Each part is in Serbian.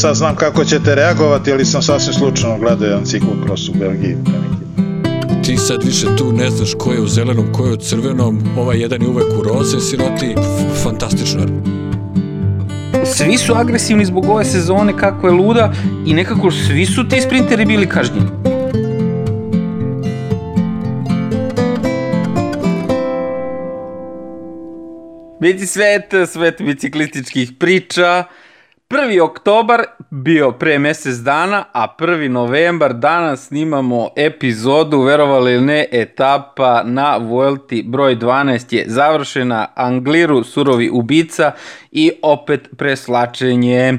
sad znam kako ćete reagovati, ali sam sasvim slučajno gledao jedan ciklokros u Belgiji ti sad više tu ne znaš ko je u zelenom, ko je u crvenom, ovaj jedan je uvek u roze, siroti, fantastično. Svi su agresivni zbog ove sezone kako je luda i nekako svi su ti sprinteri bili kažnjeni. Biti svet, svet biciklističkih priča. 1. oktobar bio pre mesec dana, a 1. novembar danas snimamo epizodu, verovali ili ne, etapa na Vuelti broj 12 je završena, Angliru surovi ubica i opet preslačenje.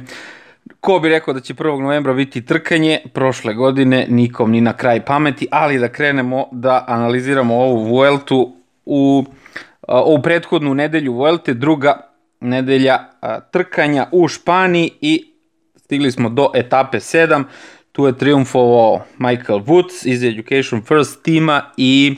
Ko bi rekao da će 1. novembra biti trkanje, prošle godine nikom ni na kraj pameti, ali da krenemo da analiziramo ovu Vueltu u ovu prethodnu nedelju Vuelte, druga nedelja trkanja u Španiji i stigli smo do etape 7. Tu je triumfovao Michael Woods iz Education First tima i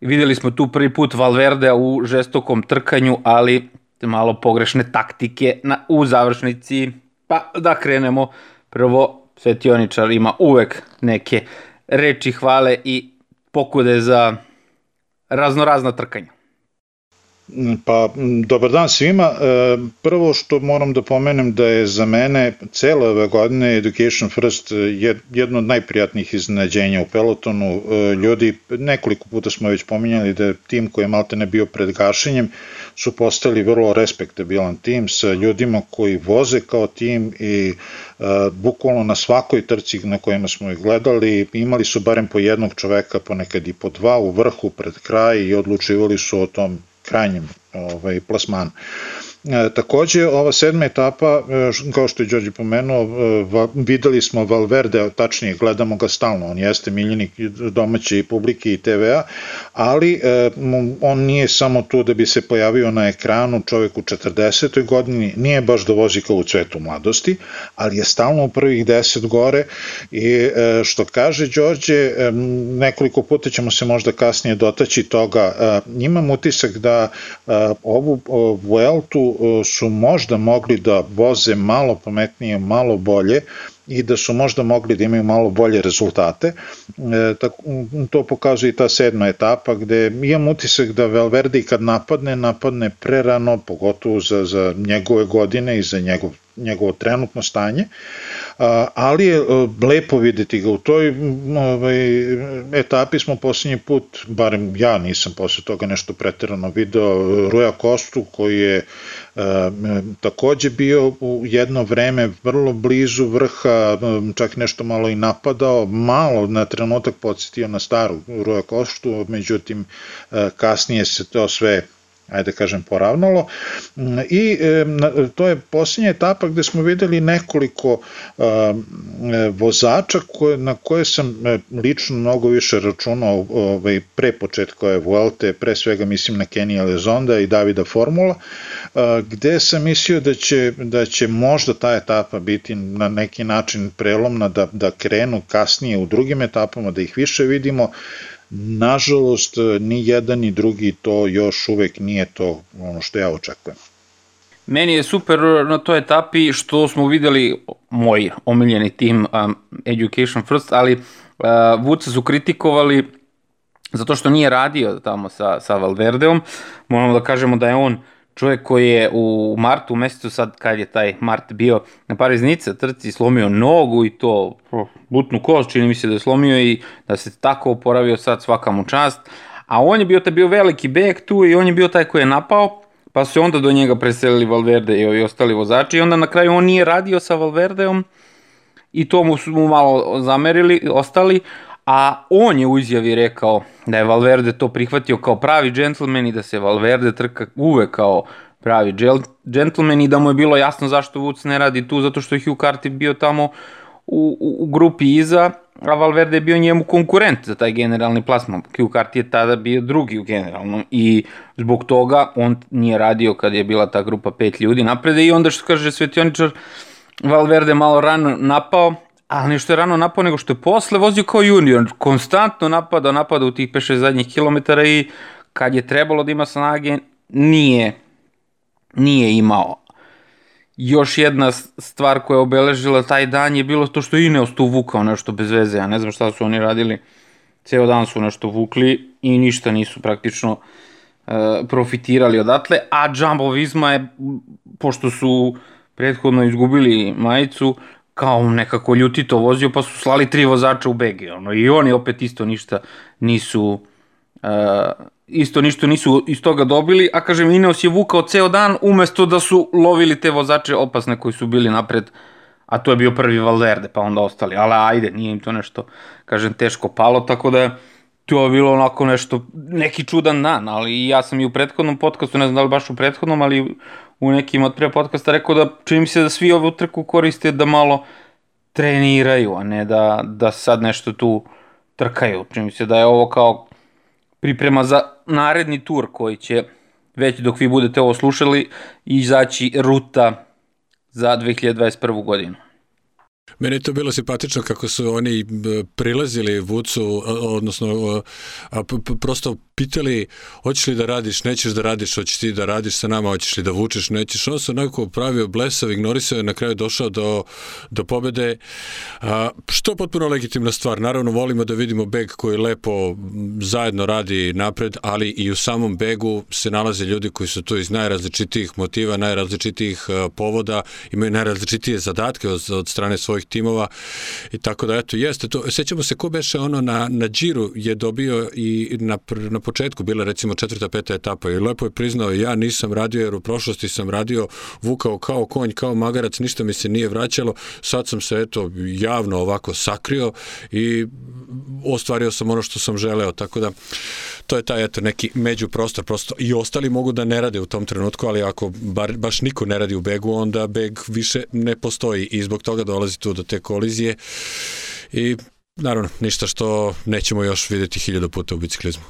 videli smo tu prvi put Valverde u žestokom trkanju, ali malo pogrešne taktike na, u završnici. Pa da krenemo, prvo Svetioničar ima uvek neke reči hvale i pokude za raznorazna trkanja. Pa, dobar dan svima. E, prvo što moram da pomenem da je za mene cele ove godine Education First jedno od najprijatnijih iznenađenja u pelotonu. E, ljudi, nekoliko puta smo već pominjali da tim koji je malte ne bio pred gašenjem, su postali vrlo respektabilan tim sa ljudima koji voze kao tim i bukvalno na svakoj trci na kojima smo ih gledali imali su barem po jednog čoveka, ponekad i po dva u vrhu pred kraj i odlučivali su o tom krajnjem ovaj, plasmanu. E, takođe, ova sedma etapa, e, kao što je Đorđe pomenuo, e, videli smo Valverde, tačnije gledamo ga stalno, on jeste miljenik domaće i publike i TVA, ali on nije samo tu da bi se pojavio na ekranu čovek u 40. godini, nije baš da vozi kao u cvetu mladosti, ali je stalno u prvih 10 gore i što kaže Đorđe, nekoliko puta ćemo se možda kasnije dotaći toga, imam utisak da ovu Vueltu su možda mogli da voze malo pametnije, malo bolje i da su možda mogli da imaju malo bolje rezultate. E, to pokazuje i ta sedma etapa gde imam utisak da Valverde kad napadne, napadne prerano, pogotovo za, za njegove godine i za njegov, njegovo trenutno stanje, ali je e, lepo videti ga u toj ovaj, etapi smo poslednji put, barem ja nisam posle toga nešto preterano video, Ruja Kostu koji je e, takođe bio u jedno vreme vrlo blizu vrha, čak nešto malo i napadao, malo na trenutak podsjetio na staru Ruja Kostu, međutim e, kasnije se to sve ajde da kažem, poravnalo. I e, to je posljednja etapa gde smo videli nekoliko e, vozača koje, na koje sam e, lično mnogo više računao ovaj, pre početka ove Vuelte, pre svega mislim na Kenija Lezonda i Davida Formula, gde sam mislio da će, da će možda ta etapa biti na neki način prelomna, da, da krenu kasnije u drugim etapama, da ih više vidimo, Nažalost, ni jedan ni drugi to još uvek nije to ono što ja očekujem. Meni je super na toj etapi što smo videli moj omiljeni tim um, Education First, ali uh, Vuca su kritikovali zato što nije radio tamo sa, sa Valverdeom. Moramo da kažemo da je on čovjek koji je u martu, u mesecu sad kad je taj mart bio na Pariznica trci slomio nogu i to butnu kost, čini mi se da je slomio i da se tako oporavio sad svaka mu čast. A on je bio taj bio veliki bek tu i on je bio taj koji je napao, pa su onda do njega preselili Valverde i ovi ostali vozači i onda na kraju on nije radio sa Valverdeom i to mu su mu malo zamerili, ostali, a on je u izjavi rekao da je Valverde to prihvatio kao pravi džentlmen i da se Valverde trka uvek kao pravi džentlmen i da mu je bilo jasno zašto Woods ne radi tu, zato što je Hugh Carty bio tamo u, u, u grupi iza, a Valverde je bio njemu konkurent za taj generalni plasman. Hugh Carty je tada bio drugi u generalnom i zbog toga on nije radio kad je bila ta grupa pet ljudi naprede i onda što kaže Svetioničar, Valverde malo rano napao, ali nešto je rano napao nego što je posle vozio kao junior, konstantno napada, napada u tih 5-6 zadnjih kilometara i kad je trebalo da ima snage, nije, nije imao. još jedna stvar koja je obeležila taj dan je bilo to što je Ineos tu vukao nešto bez veze, ja ne znam šta su oni radili, ceo dan su nešto vukli i ništa nisu praktično uh, profitirali odatle, a Jumbo Visma je, pošto su prethodno izgubili majicu, kao nekako ljutito vozio, pa su slali tri vozača u BG, ono, i oni opet isto ništa nisu uh, isto ništa nisu iz toga dobili, a kažem Ineos je vukao ceo dan umesto da su lovili te vozače opasne koji su bili napred, a to je bio prvi Valverde, pa onda ostali, ali ajde, nije im to nešto, kažem, teško palo, tako da to je bilo onako nešto, neki čudan dan, ali ja sam i u prethodnom podcastu, ne znam da li baš u prethodnom, ali u nekim od pre podcasta rekao da čini mi se da svi ovu trku koriste da malo treniraju, a ne da, da sad nešto tu trkaju. Čini mi se da je ovo kao priprema za naredni tur koji će već dok vi budete ovo slušali izaći ruta za 2021. godinu. Meni je to bilo simpatično kako su oni prilazili Vucu, odnosno prosto pitali hoćeš li da radiš, nećeš da radiš, hoćeš ti da radiš sa nama, hoćeš li da vučeš, nećeš. On se onako pravio blesav, ignorisao je, na kraju došao do, do pobede, a, što je potpuno legitimna stvar. Naravno, volimo da vidimo beg koji lepo zajedno radi napred, ali i u samom begu se nalaze ljudi koji su tu iz najrazličitijih motiva, najrazličitijih povoda, imaju najrazličitije zadatke od, od strane svojih timova i tako da, eto, jeste to. Sećamo se ko beše ono na, na džiru je dobio i na, na početku bila recimo četvrta, peta etapa i lepo je priznao ja nisam radio jer u prošlosti sam radio vukao kao konj, kao magarac, ništa mi se nije vraćalo, sad sam se eto javno ovako sakrio i ostvario sam ono što sam želeo, tako da to je taj eto neki među prostor prosto i ostali mogu da ne rade u tom trenutku, ali ako bar, baš niko ne radi u begu, onda beg više ne postoji i zbog toga dolazi tu do te kolizije i naravno ništa što nećemo još videti hiljadu puta u biciklizmu.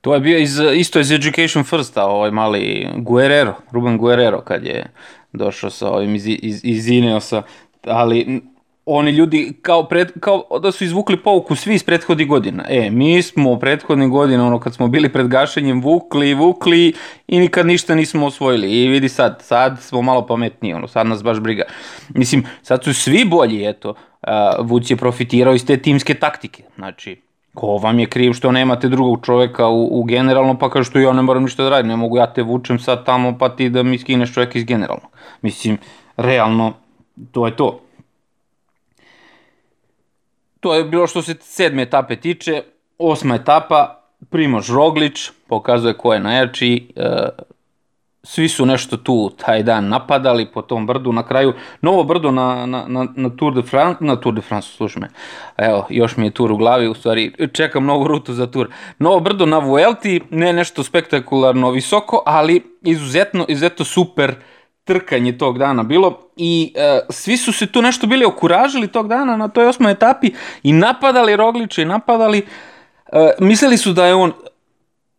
To je bio iz, isto iz Education Firsta, ovaj mali Guerrero, Ruben Guerrero kad je došao sa ovim iz, iz, iz Ineosa, ali oni ljudi kao, pred, kao da su izvukli pouku svi iz prethodnih godina. E, mi smo u prethodnih godina, ono kad smo bili pred gašenjem, vukli, vukli i nikad ništa nismo osvojili. I vidi sad, sad smo malo pametniji, ono, sad nas baš briga. Mislim, sad su svi bolji, eto, uh, Vuc je profitirao iz te timske taktike. Znači, ko vam je kriv što nemate drugog čoveka u, u generalno, pa kaže što ja ne moram ništa da radim, ne mogu ja te vučem sad tamo pa ti da mi skineš čoveka iz generalnog. Mislim, realno, to je to. To je bilo što se sedme etape tiče, osma etapa, Primož Roglić, pokazuje ko je najjači, e, svi su nešto tu taj dan napadali po tom brdu, na kraju novo brdo na, na, na, na Tour de France, na Tour de France, slušaj me, evo, još mi je Tour u glavi, u stvari čekam novu rutu za Tour. Novo brdo na Vuelti, ne nešto spektakularno visoko, ali izuzetno, izuzetno super trkanje tog dana bilo i e, svi su se tu nešto bili okuražili tog dana na toj osmoj etapi i napadali Rogliča i napadali, e, mislili su da je on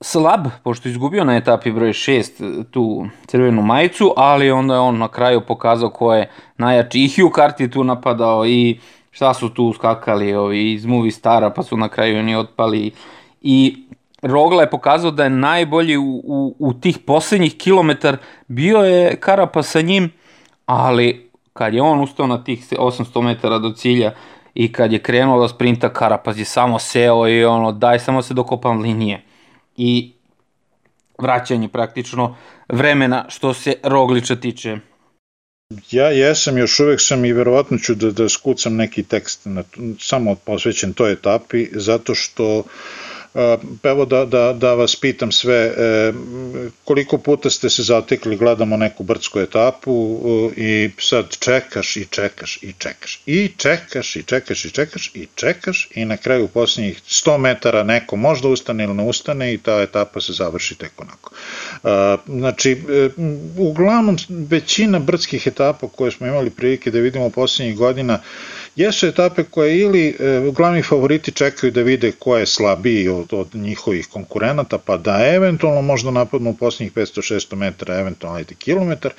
slab, pošto izgubio na etapi broj 6 tu crvenu majicu, ali onda je on na kraju pokazao ko je najjači. I Hugh Carty je tu napadao i šta su tu skakali ovi iz Movie Stara, pa su na kraju oni otpali. I Rogla je pokazao da je najbolji u, u, u tih poslednjih kilometar. Bio je Karapa sa njim, ali kad je on ustao na tih 800 metara do cilja i kad je krenuo da sprinta, Karapaz je samo seo i ono, daj samo se dokopam linije i vraćanje praktično vremena što se Rogliča tiče. Ja jesam, još uvek sam i verovatno ću da, da skucam neki tekst na, samo posvećen toj etapi, zato što uh, evo da, da, da vas pitam sve, e, koliko puta ste se zatekli, gledamo neku brdsku etapu i sad čekaš i čekaš i čekaš i čekaš i čekaš i čekaš i čekaš i na kraju posljednjih 100 metara neko možda ustane ili ne ustane i ta etapa se završi tek onako. Znači, e, uglavnom većina brdskih etapa koje smo imali prilike da vidimo posljednjih godina jesu etape koje ili e, glavni favoriti čekaju da vide ko je slabiji od, od njihovih konkurenata, pa da eventualno možda napadnu u posljednjih 500-600 metara, eventualno ajde kilometar,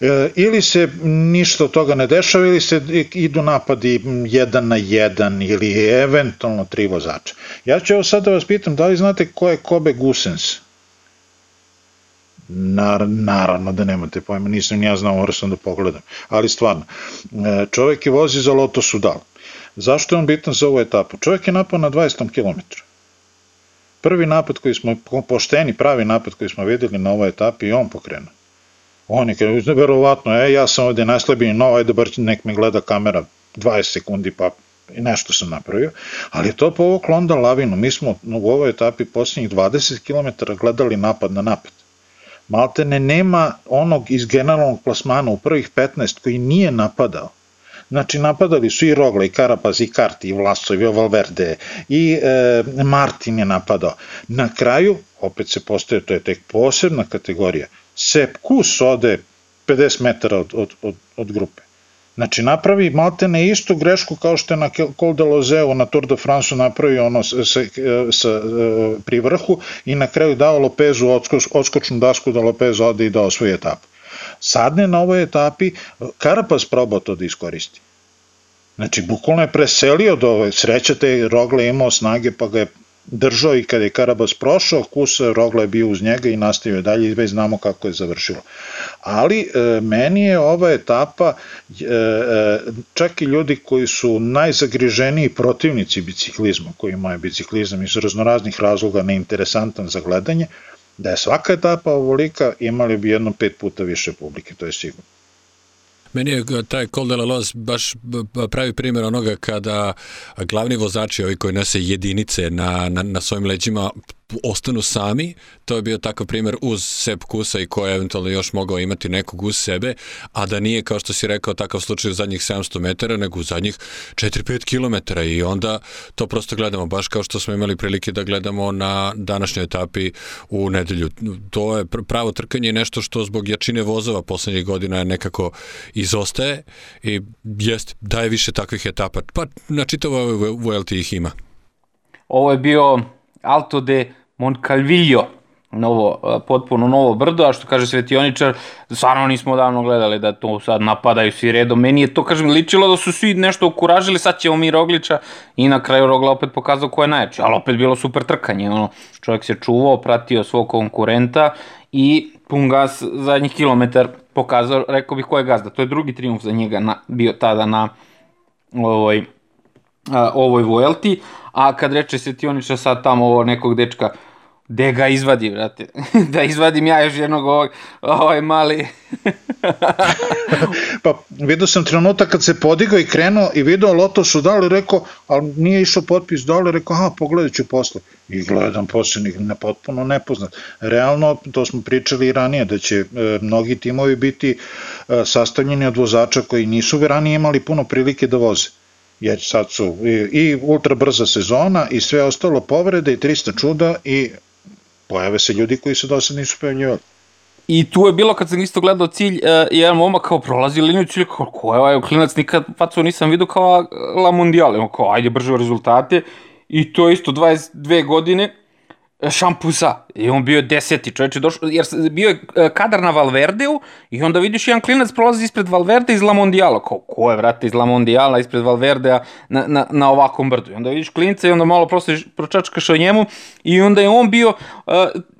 e, ili se ništa od toga ne dešava ili se idu napadi jedan na jedan ili eventualno tri vozača. Ja ću evo sad da vas pitam da li znate ko je Kobe Gusens? Nar, naravno da nemate pojma, nisam ja znao, morao sam da pogledam. Ali stvarno, e, čovek je vozi za Loto Sudal. Zašto je on bitan za ovu etapu? Čovek je napao na 20 km. Prvi napad koji smo, pošteni pravi napad koji smo videli na ovoj etapi, on pokrenuo. On je krenuo, verovatno, e, ja sam ovde najslabiji, no, ajde bar nek me gleda kamera 20 sekundi, pa i nešto sam napravio, ali je to povuklo onda lavinu. Mi smo u ovoj etapi posljednjih 20 km gledali napad na napad. Maltene nema onog iz generalnog plasmana u prvih 15 koji nije napadao. Znači, napadali su i Rogla, i Karapaz, i Karti, i Vlasov, i Valverde, i e, Martin je napadao. Na kraju, opet se postoje, to je tek posebna kategorija, Sepp Kus ode 50 metara od, od, od, od grupe. Znači, napravi maltene istu grešku kao što je na Col de Lozeu na Tour de France napravio ono sa, sa, sa, e, pri vrhu i na kraju dao Lopezu odskoč, odskočnu dasku da Lopez ode i da osvoji etapu. Sadne na ovoj etapi Karapaz probao to da iskoristi. Znači, bukvalno je preselio do ove, sreća te Rogle imao snage pa ga je držao i kada je Karabas prošao, Kusa Rogla je bio uz njega i nastavio dalje i već znamo kako je završilo. Ali e, meni je ova etapa, e, e, čak i ljudi koji su najzagriženiji protivnici biciklizma, koji imaju biciklizam iz raznoraznih razloga neinteresantan za gledanje, da je svaka etapa ovolika imali bi jedno pet puta više publike, to je sigurno. Meni je taj Col de la Loz baš pravi primjer onoga kada glavni vozači, ovi koji nose jedinice na, na, na svojim leđima, ostanu sami, to je bio takav primjer uz Sep Kusa i ko je eventualno još mogao imati nekog uz sebe, a da nije, kao što si rekao, takav slučaj u zadnjih 700 metara, nego u zadnjih 4-5 km i onda to prosto gledamo, baš kao što smo imali prilike da gledamo na današnjoj etapi u nedelju. To je pravo trkanje nešto što zbog jačine vozova poslednjih godina nekako izostaje i jest, daje više takvih etapa, pa na čitavoj VLT ih ima. Ovo je bio Alto de Moncalvillo, novo, potpuno novo brdo, a što kaže Svetioničar, stvarno nismo davno gledali da to sad napadaju svi redom. Meni je to, kažem, ličilo da su svi nešto ukuražili, sad ćemo mi Roglića i na kraju Rogla opet pokazao ko je najjači, ali opet bilo super trkanje, ono, čovjek se čuvao, pratio svog konkurenta i pun gas zadnjih kilometar pokazao, rekao bih ko je gazda. To je drugi triumf za njega na, bio tada na ovoj, a, ovoj Vuelti, a kad reče Svetioničar sad tamo ovo nekog dečka, Gde ga izvadi, brate? da izvadim ja još jednog ovog, ovaj mali... pa vidio sam trenutak kad se podigao i krenuo i video Loto su dali, rekao, ali nije išao potpis dole, rekao, aha, pogledat ću posle. I gledam posle, ne, potpuno nepoznat. Realno, to smo pričali i ranije, da će e, mnogi timovi biti e, sastavljeni od vozača koji nisu ranije imali puno prilike da voze jer sad su i, i ultra brza sezona i sve ostalo povrede i 300 čuda i pojave se ljudi koji se do sad nisu pojavljivali. I tu je bilo kad sam isto gledao cilj, uh, jedan momak kao prolazi liniju cilj, kao ko je ovaj klinac, nikad facu nisam vidio kao La Mundial, kao ajde brže rezultate i to isto 22 godine, šampusa. I on bio deseti čovječe, došao, jer bio je e, kadar na Valverdeu i onda vidiš jedan klinac prolazi ispred Valverde iz La Mondiala. Kao, ko je, vrate, iz La Mondiala ispred Valverdea na, na, na ovakvom brdu. I onda vidiš klinca i onda malo prosto pročačkaš o njemu i onda je on bio uh,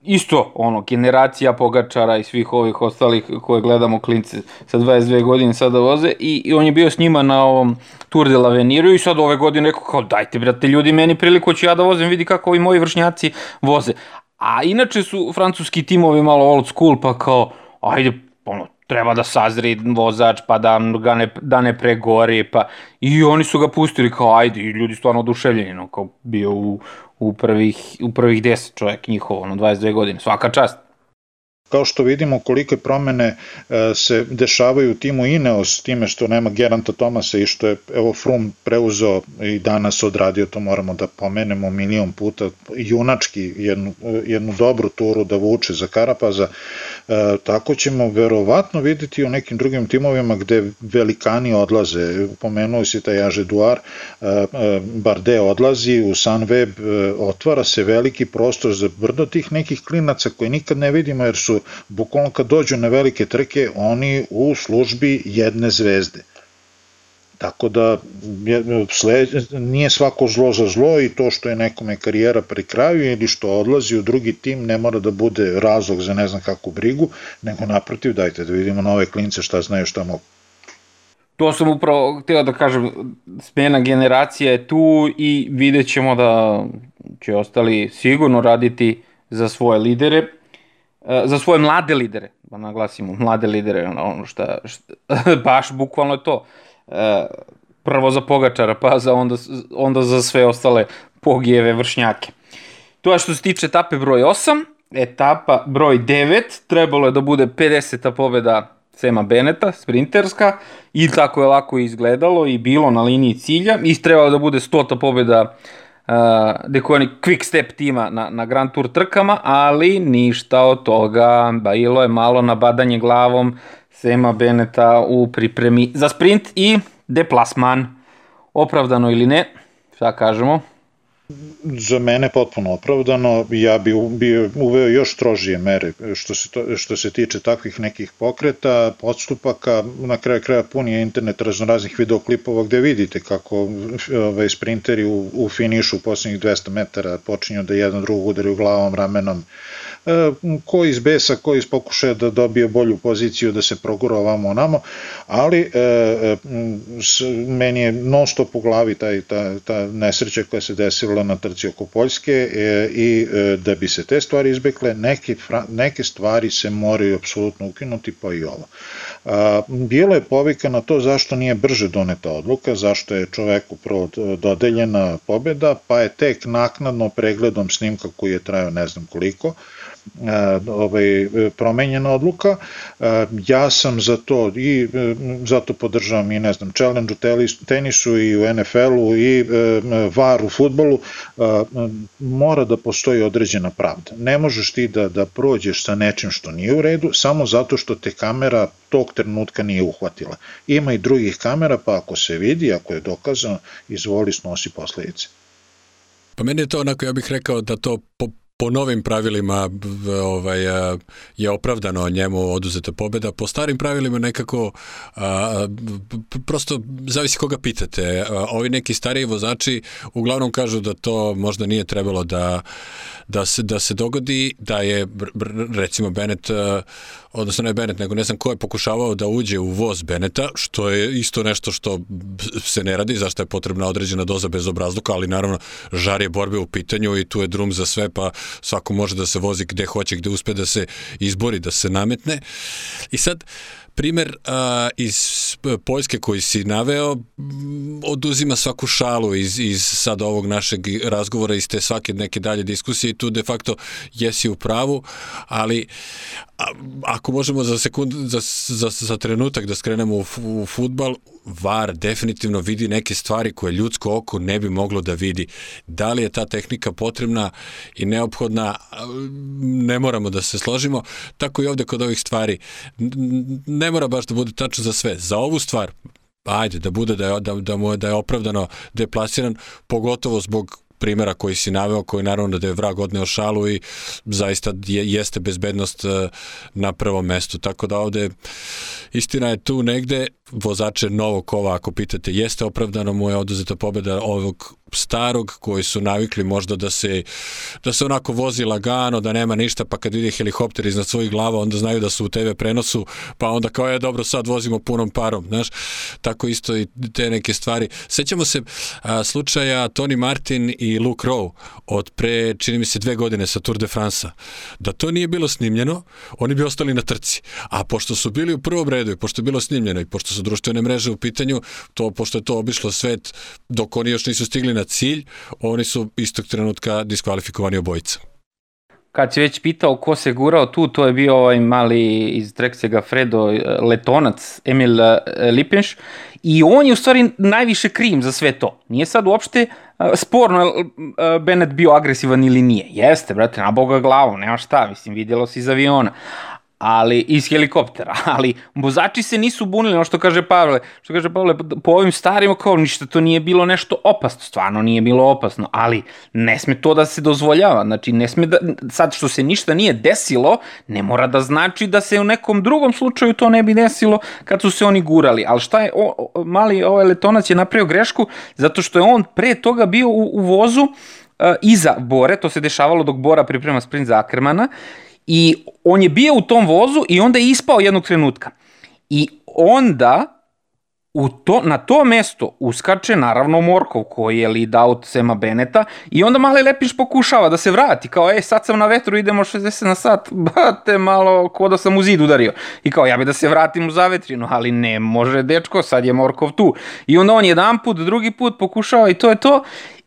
isto, ono, generacija Pogačara i svih ovih ostalih koje gledamo klince sa 22 godine sada voze i, i on je bio s njima na ovom Tour de l'Aveniru i sad ove godine rekao kao dajte brate ljudi meni priliku ću ja da vozim vidi kako ovi moji vršnjaci voze. A inače su francuski timovi malo old school pa kao ajde ono, treba da sazri vozač pa da, ga ne, da ne pregori pa i oni su ga pustili kao ajde i ljudi stvarno oduševljeni no, kao bio u, u prvih, u prvih 10 čovjek njihovo, ono 22 godine, svaka čast. Kao što vidimo kolike promene e, se dešavaju u timu Ineos time što nema Geranta Tomasa i što je evo Frum preuzeo i danas odradio, to moramo da pomenemo milion puta, junački jednu, jednu dobru turu da vuče za Karapaza, e, tako ćemo verovatno videti u nekim drugim timovima gde velikani odlaze, pomenuo si taj Aže Duar, e, e, Barde odlazi, u Sunweb e, otvara se veliki prostor za brdo tih nekih klinaca koje nikad ne vidimo jer su bukvalno kad dođu na velike trke, oni u službi jedne zvezde. Tako da nije svako zlo za zlo i to što je nekome karijera pri kraju ili što odlazi u drugi tim ne mora da bude razlog za ne znam kakvu brigu, nego naprotiv dajte da vidimo nove klince šta znaju šta mogu. To sam upravo htio da kažem, smena generacija je tu i vidjet ćemo da će ostali sigurno raditi za svoje lidere, za svoje mlade lidere, da naglasimo, mlade lidere, ono šta, šta baš bukvalno je to. E, prvo za Pogačara, pa za onda, onda za sve ostale pogijeve vršnjake. To je što se tiče etape broj 8, etapa broj 9, trebalo je da bude 50. pobeda Sema Beneta, sprinterska, i tako je lako izgledalo i bilo na liniji cilja, i trebalo da bude 100. pobeda uh, dekojani quick step tima na, na Grand Tour trkama, ali ništa od toga, bilo je malo nabadanje glavom Sema Beneta u pripremi za sprint i deplasman, opravdano ili ne, šta kažemo? Za mene potpuno opravdano, ja bi bio uveo još strožije mere što se, to, što se tiče takvih nekih pokreta, podstupaka, na kraju kraja pun je internet raznoraznih videoklipova gde vidite kako ovaj, sprinteri u, u finišu u poslednjih 200 metara počinju da jedan drugog udaraju glavom, ramenom, ko iz besa, ko iz pokušaja da dobije bolju poziciju, da se progura ovamo onamo, ali e, e, meni je non stop u glavi taj, ta, ta nesreća koja se desila na trci oko Poljske e, i e, da bi se te stvari izbekle, neke, neke stvari se moraju apsolutno ukinuti, pa i ovo. A, bilo je povika na to zašto nije brže doneta odluka, zašto je čoveku prvo dodeljena pobeda, pa je tek naknadno pregledom snimka koji je trajao ne znam koliko, ovaj, promenjena odluka. Ja sam za to i zato podržavam i ne znam challenge u tenisu i u NFL-u i VAR u futbolu mora da postoji određena pravda. Ne možeš ti da, da prođeš sa nečim što nije u redu samo zato što te kamera tog trenutka nije uhvatila. Ima i drugih kamera, pa ako se vidi, ako je dokazano, izvoli snosi posledice. Pa meni je to onako, ja bih rekao da to po, po novim pravilima ovaj, je opravdano njemu oduzeta pobeda. Po starim pravilima nekako a, prosto zavisi koga pitate. Ovi neki stariji vozači uglavnom kažu da to možda nije trebalo da, da, se, da se dogodi, da je recimo Bennett odnosno ne Bennett, nego ne znam ko je pokušavao da uđe u voz Beneta, što je isto nešto što se ne radi, zašto je potrebna određena doza bezobrazluka, ali naravno žar je borbe u pitanju i tu je drum za sve, pa svako može da se vozi gde hoće, gde uspe da se izbori, da se nametne. I sad, primer a, iz Poljske koji si naveo oduzima svaku šalu iz, iz sad ovog našeg razgovora, iz te svake neke dalje diskusije i tu de facto jesi u pravu, ali a, ako možemo za sekund, za, za, za trenutak da skrenemo u, u futbal, VAR definitivno vidi neke stvari koje ljudsko oko ne bi moglo da vidi. Da li je ta tehnika potrebna i neophodna, ne moramo da se složimo. Tako i ovde kod ovih stvari. Ne mora baš da bude tačno za sve. Za ovu stvar, ajde, da bude da je, da, da, mu je, da je opravdano deplasiran, pogotovo zbog primjera koji si naveo, koji naravno da je vrag odneo šalu i zaista je, jeste bezbednost e, na prvom mestu. Tako da ovde istina je tu negde, vozače novog kova, ako pitate, jeste opravdano mu je oduzeta pobeda ovog starog koji su navikli možda da se da se onako vozi lagano, da nema ništa, pa kad vidi helikopter iznad svojih glava, onda znaju da su u TV prenosu, pa onda kao je dobro, sad vozimo punom parom, znaš. Tako isto i te neke stvari. Sećamo se a, slučaja Tony Martin i Luke Rowe od pre, čini mi se, dve godine sa Tour de France-a. Da to nije bilo snimljeno, oni bi ostali na trci. A pošto su bili u prvom redu i pošto je bilo snimljeno i pošto su društvene mreže u pitanju, to pošto je to obišlo svet dok oni još nisu stigli na cilj, oni su istog trenutka diskvalifikovani obojica. Kad si već pitao ko se gurao tu, to je bio ovaj mali iz Treksega Fredo letonac Emil eh, Lipenš i on je u stvari najviše krim za sve to. Nije sad uopšte eh, sporno eh, Bennett bio agresivan ili nije. Jeste, brate, na boga glavu, nema šta, mislim, vidjelo se iz aviona ali iz helikoptera, ali vozači se nisu bunili, ono što kaže Pavle, što kaže Pavle, po ovim starima kao ništa to nije bilo nešto opasno, stvarno nije bilo opasno, ali ne sme to da se dozvoljava, znači ne sme da, sad što se ništa nije desilo, ne mora da znači da se u nekom drugom slučaju to ne bi desilo kad su se oni gurali, ali šta je, o, o, mali ovaj letonac je napravio grešku zato što je on pre toga bio u, u vozu uh, iza Bore, to se dešavalo dok Bora priprema sprint za Ackermana I on je bio u tom vozu i onda je ispao jednog trenutka. I onda u to, na to mesto uskače naravno Morkov koji je lead out Sema Beneta i onda mali Lepiš pokušava da se vrati kao ej sad sam na vetru idemo 60 na sat. Bate malo ko da sam u zid udario. I kao ja bi da se vratim u zavetrinu ali ne može dečko sad je Morkov tu. I onda on jedan put drugi put pokušava i to je to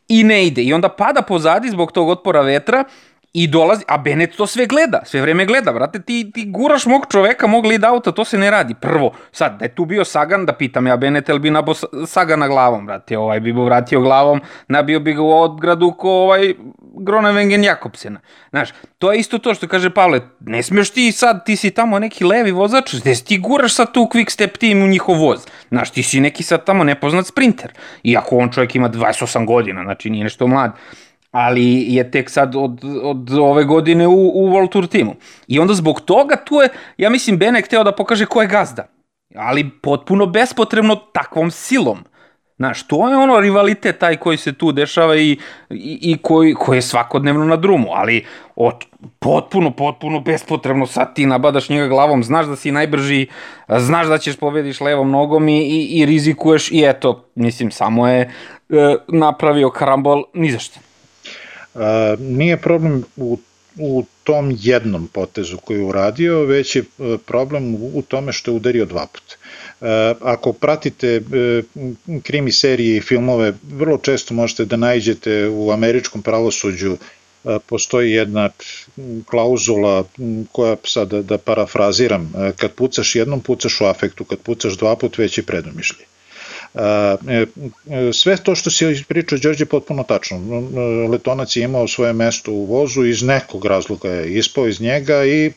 i ne ide. I onda pada pozadi zbog tog otpora vetra I dolazi, a Bennett to sve gleda, sve vreme gleda, brate, ti, ti guraš mog čoveka, mog lead auta, to se ne radi. Prvo, sad, da je tu bio Sagan, da pitam ja Bennett, ili bi nabo Sagana glavom, brate, ovaj bi mu vratio glavom, nabio bi ga u odgradu ko ovaj Gronewengen Jakobsena. Znaš, to je isto to što kaže Pavle, ne smeš ti sad, ti si tamo neki levi vozač, gde ti guraš sad tu quick step tim u njihov voz. Znaš, ti si neki sad tamo nepoznat sprinter. Iako on čovjek ima 28 godina, znači nije nešto mlad ali je tek sad od, od ove godine u, u World Tour timu. I onda zbog toga tu je, ja mislim, Bene hteo da pokaže ko je gazda. Ali potpuno bespotrebno takvom silom. Znaš, to je ono rivalitet taj koji se tu dešava i, i, i koji, koji je svakodnevno na drumu, ali od, potpuno, potpuno bespotrebno sad ti nabadaš njega glavom, znaš da si najbrži, znaš da ćeš pobediš levom nogom i, i, i rizikuješ i eto, mislim, samo je e, napravio karambol ni zašto nije problem u, u tom jednom potezu koji je uradio, već je e, problem u tome što je udario dva puta. E, ako pratite e, krimi serije i filmove, vrlo često možete da najđete u američkom pravosuđu postoji jedna klauzula koja sad da, da parafraziram, kad pucaš jednom pucaš u afektu, kad pucaš dva put već je. E, e, sve to što si ispričao Đorđe potpuno tačno. Letonac je imao svoje mesto u vozu, iz nekog razloga je ispao iz njega i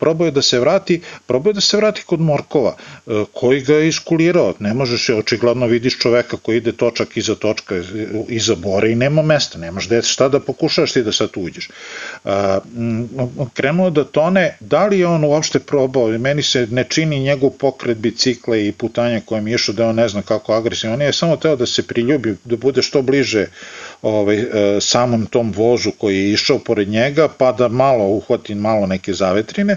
probao je da se vrati, probao je da se vrati kod Morkova, koji ga je iskulirao. Ne možeš, očigledno vidiš čoveka koji ide točak iza točka, iza bore i nema mesta, nemaš da šta da pokušaš ti da sad uđeš. Krenuo da tone, da li je on uopšte probao, meni se ne čini njegov pokret bicikla i putanja kojem je išao da on ne zna kako agresivan. Je samo teo da se priljubi, da bude što bliže ovaj, e, samom tom vozu koji je išao pored njega, pa da malo uhvati malo neke zavetrine,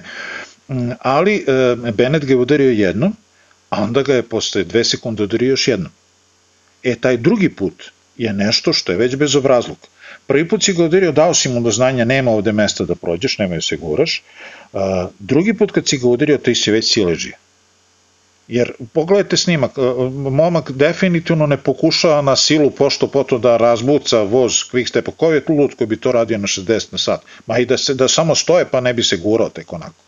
mm, ali e, Bennett ga je udario jednom, a onda ga je posle dve sekunde udario još jednom. E, taj drugi put je nešto što je već bezobrazluk. Prvi put si ga udario, dao si mu do znanja, nema ovde mesta da prođeš, nema da se guraš. Drugi put kad si ga udario, ti si već siležio. Jer pogledajte snimak, e, momak definitivno ne pokušava na silu pošto poto da razbuca voz quickstepa, ko je tu lud koji bi to radio na 60 na sat? Ma i da, se, da samo stoje pa ne bi se gurao tek onako.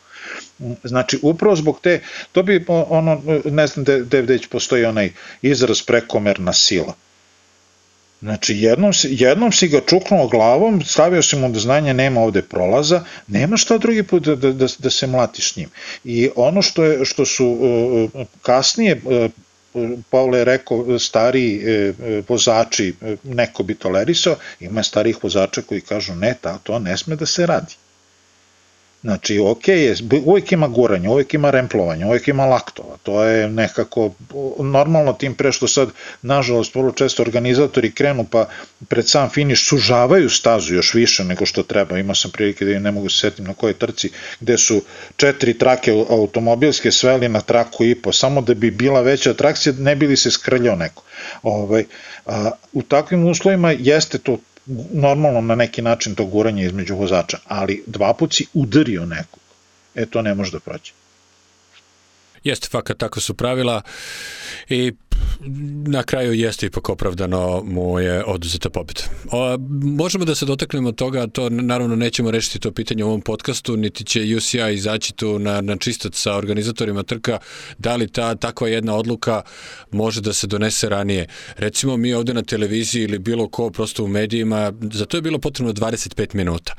Znači, upravo zbog te, to bi ono, ne znam gde, gde postoji onaj izraz prekomerna sila Znači, jednom, jednom si ga čuknuo glavom, stavio si mu da znanje nema ovde prolaza, nema šta drugi put da, da, da, da se mlatiš njim. I ono što, je, što su uh, kasnije uh, Pavle je rekao, stari e, vozači, neko bi tolerisao, ima starih vozača koji kažu ne, ta, to ne sme da se radi. Znači, ok, je, uvijek ima guranje, uvijek ima remplovanje, uvijek ima laktova, to je nekako normalno tim pre što sad, nažalost, vrlo često organizatori krenu pa pred sam finiš sužavaju stazu još više nego što treba, imao sam prilike da ne mogu se setim na kojoj trci, gde su četiri trake automobilske sveli na traku i po, samo da bi bila veća atrakcija, ne bi li se skrljao neko. Ovaj, a, u takvim uslovima jeste to normalno na neki način to guranje između vozača, ali dva put si udario nekog. E, to ne može da prođe. Jeste, fakat, tako su pravila i na kraju jeste ipak opravdano mu je oduzeta pobjeda. O, možemo da se dotaknemo toga, to naravno nećemo rešiti to pitanje u ovom podcastu, niti će UCI izaći tu na, na čistac sa organizatorima trka, da li ta takva jedna odluka može da se donese ranije. Recimo mi ovde na televiziji ili bilo ko prosto u medijima, za to je bilo potrebno 25 minuta.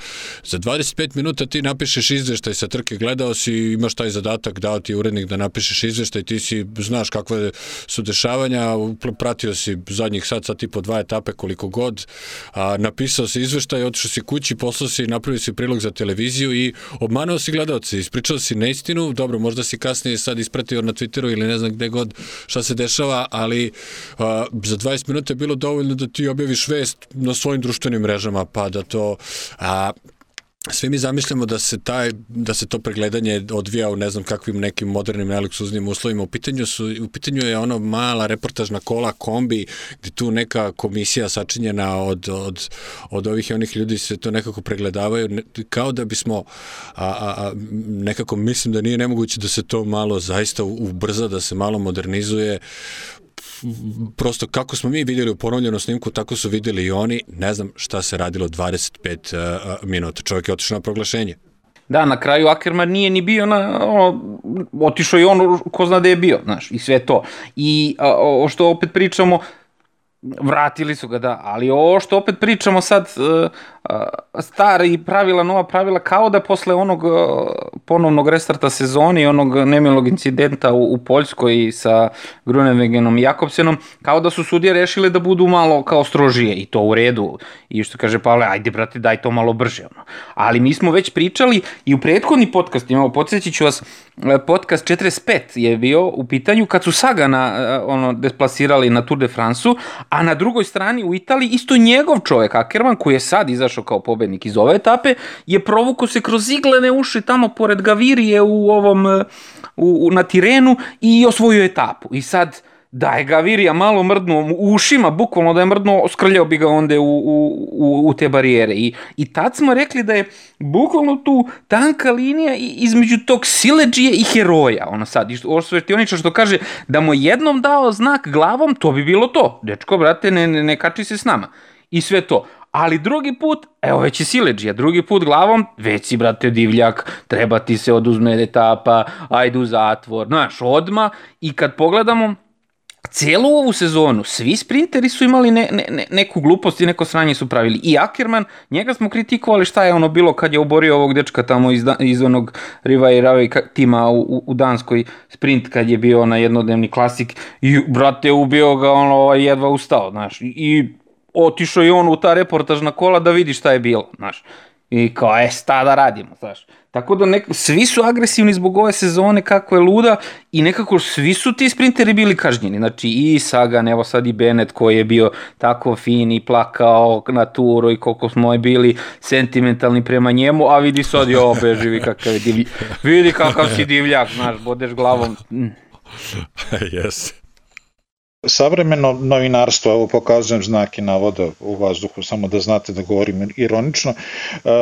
Za 25 minuta ti napišeš izveštaj sa trke, gledao si, imaš taj zadatak, dao ti urednik da napišeš izveštaj, ti si, znaš kakve su dešavanja, pratio si zadnjih sad, sad i po dva etape koliko god, a, napisao si izveštaj, otišao si kući, poslao si, napravio si prilog za televiziju i obmanao si gledalce, ispričao si neistinu, dobro, možda si kasnije sad ispratio na Twitteru ili ne znam gde god šta se dešava, ali a, za 20 minuta je bilo dovoljno da ti objaviš vest na svojim društvenim mrežama, pa da to a, svi mi zamišljamo da se taj da se to pregledanje odvija u ne znam kakvim nekim modernim neluksuznim uslovima. U pitanju su u pitanju je ono mala reportažna kola kombi gde tu neka komisija sačinjena od od od ovih i onih ljudi se to nekako pregledavaju kao da bismo a, a, a nekako mislim da nije nemoguće da se to malo zaista ubrza da se malo modernizuje prosto kako smo mi vidjeli u ponovljenom snimku, tako su vidjeli i oni. Ne znam šta se radilo 25 uh, minuta. Čovjek je otišao na proglašenje. Da, na kraju Ackerman nije ni bio na, ono, otišao i on ko zna da je bio, znaš, i sve to. I a, o što opet pričamo, vratili su ga, da, ali ovo što opet pričamo sad, uh, stari pravila, nova pravila, kao da posle onog ponovnog restarta sezoni i onog nemilog incidenta u, u Poljskoj sa Grunewegenom i Jakobsenom, kao da su sudije rešile da budu malo kao strožije i to u redu. I što kaže Pavle, ajde brate, daj to malo brže. Ono. Ali mi smo već pričali i u prethodni podcast, imamo, podsjeći ću vas, e, podcast 45 je bio u pitanju kad su Sagana e, ono, desplasirali na Tour de France-u, a na drugoj strani u Italiji isto njegov čovek, Ackerman, koji je sad izašao izašao kao pobednik iz ove etape, je provuko se kroz iglene uši tamo pored Gavirije u ovom, u, u, na Tirenu i osvojio etapu. I sad, da je Gavirija malo mrdnuo u ušima, bukvalno da je mrdnuo, skrljao bi ga onda u, u, u te barijere. I, I tad smo rekli da je bukvalno tu tanka linija između tog sileđije i heroja. Ono sad, ovo svetioničar što kaže da mu jednom dao znak glavom, to bi bilo to. Dečko, brate, ne, ne, ne kači se s nama. I sve to ali drugi put, evo već je sileđija, drugi put glavom, već si, brate, divljak, treba ti se oduzme etapa, ajde u zatvor, znaš, odma, i kad pogledamo, celu ovu sezonu svi sprinteri su imali ne, ne, ne, neku glupost i neko sranje su pravili. I Ackerman, njega smo kritikovali šta je ono bilo kad je oborio ovog dečka tamo iz, iz onog Riva i Ravi tima u, u Danskoj sprint kad je bio na jednodnevni klasik i brate ubio ga ono ovaj, jedva ustao, znaš. I otišao i on u ta reportažna kola da vidi šta je bilo, znaš. I kao, e, sta da radimo, znaš. Tako da nek, svi su agresivni zbog ove sezone kako je luda i nekako svi su ti sprinteri bili kažnjeni. Znači i Sagan, evo sad i Bennett koji je bio tako fin i plakao na turu i koliko smo je bili sentimentalni prema njemu, a vidi sad jo, beživi kakav je divljak. Vidi kakav si divljak, znaš, bodeš glavom. Mm. Savremeno novinarstvo, evo pokazujem znake navoda u vazduhu, samo da znate da govorim ironično, e,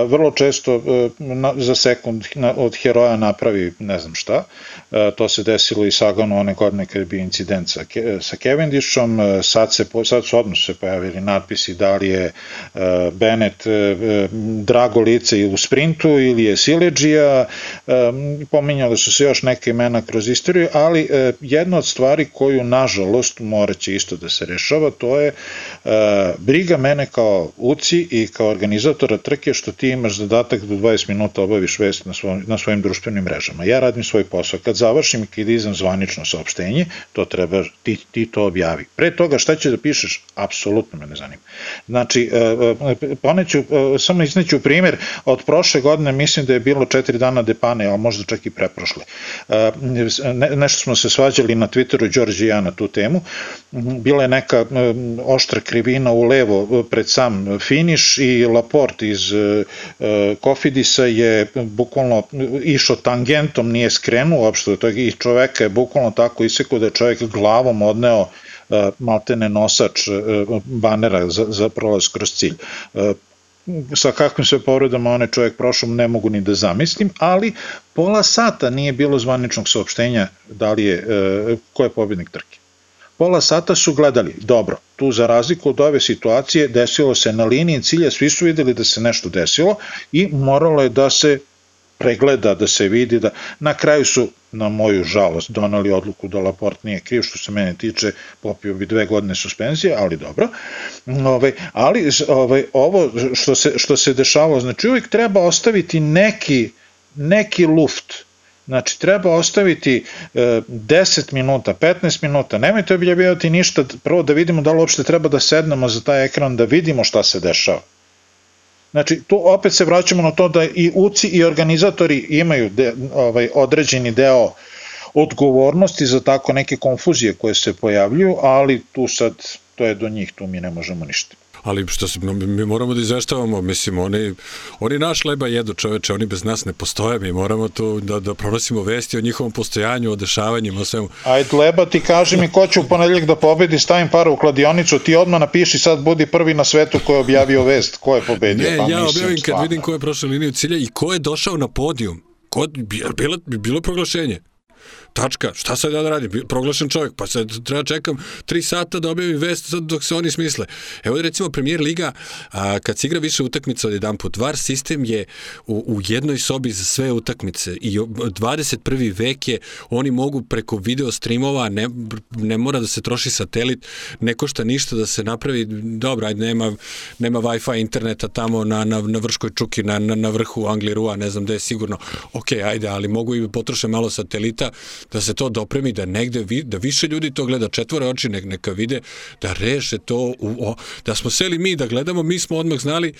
vrlo često e, za sekund od heroja napravi ne znam šta, e, to se desilo i Saganu one godine kada je bio incident sa, Cavendishom, sad, se, sad su odmah se pojavili natpisi da li je Bennett drago lice u sprintu ili je Sileđija, pominjali su se još neke imena kroz istoriju, ali jedna od stvari koju nažalost morat će isto da se rešava, to je uh, briga mene kao uci i kao organizatora trke što ti imaš zadatak da 20 minuta obaviš vest na, svoj, na svojim društvenim mrežama. Ja radim svoj posao. Kad završim i kad izam zvanično saopštenje, to treba, ti, ti to objavi. Pre toga šta će da pišeš, apsolutno me ne zanima. Znači, uh, poneću, uh, samo izneću primjer, od prošle godine mislim da je bilo četiri dana depane, ali možda čak i preprošle. Ne, nešto smo se svađali na Twitteru Đorđe i ja na tu temu, bila je neka oštra krivina u levo pred sam finiš i Laporte iz e, Kofidisa je bukvalno išao tangentom, nije skrenuo uopšte i čoveka je bukvalno tako isekao da je čovek glavom odneo e, maltene nosač e, banera za, za prolaz kroz cilj. Sa kakvim sve povredama onaj čovjek prošao ne mogu ni da zamislim, ali pola sata nije bilo zvaničnog saopštenja da li je, ko je pobednik trke pola sata su gledali, dobro, tu za razliku od ove situacije desilo se na liniji cilja, svi su videli da se nešto desilo i moralo je da se pregleda, da se vidi da na kraju su na moju žalost donali odluku da Laport nije kriv što se mene tiče popio bi dve godine suspenzije ali dobro. Ovaj, ali ovaj, ovo što se, što se dešavalo znači uvijek treba ostaviti neki neki luft Znači, treba ostaviti e, 10 minuta, 15 minuta, nemojte objavljivati ništa, prvo da vidimo da li uopšte treba da sednemo za taj ekran, da vidimo šta se dešava. Znači, tu opet se vraćamo na to da i UCI i organizatori imaju de, ovaj, određeni deo odgovornosti za tako neke konfuzije koje se pojavljuju, ali tu sad, to je do njih, tu mi ne možemo ništa ali što se, mi moramo da izveštavamo, mislim, oni, oni naš leba jedu čoveče, oni bez nas ne postoje, mi moramo tu da, da pronosimo vesti o njihovom postojanju, o dešavanjima, o svemu. Ajde, leba, ti kaži mi ko će u ponedeljak da pobedi, stavim para u kladionicu, ti odmah napiši sad budi prvi na svetu ko je objavio vest, ko je pobedio. Ne, pa, ja mislim, objavim kad vidim ko je prošao liniju cilja i ko je došao na podijum. Ko, bilo, bilo proglašenje tačka, šta sad ja da radim, proglašen čovjek, pa sad treba čekam tri sata da objavim vest dok se oni smisle. Evo recimo premijer Liga, a, kad se igra više utakmica od jedan put, VAR sistem je u, u jednoj sobi za sve utakmice i 21. vek je, oni mogu preko video streamova, ne, ne mora da se troši satelit, ne košta ništa da se napravi, dobro, ajde, nema, nema Wi-Fi interneta tamo na, na, na Vrškoj čuki, na, na, na vrhu Anglirua, ne znam gde je sigurno, ok, ajde, ali mogu i potroše malo satelita, da se to dopremi, da negde vi, da više ljudi to gleda, četvore oči nek, neka vide, da reše to, u, o, da smo seli mi da gledamo, mi smo odmah znali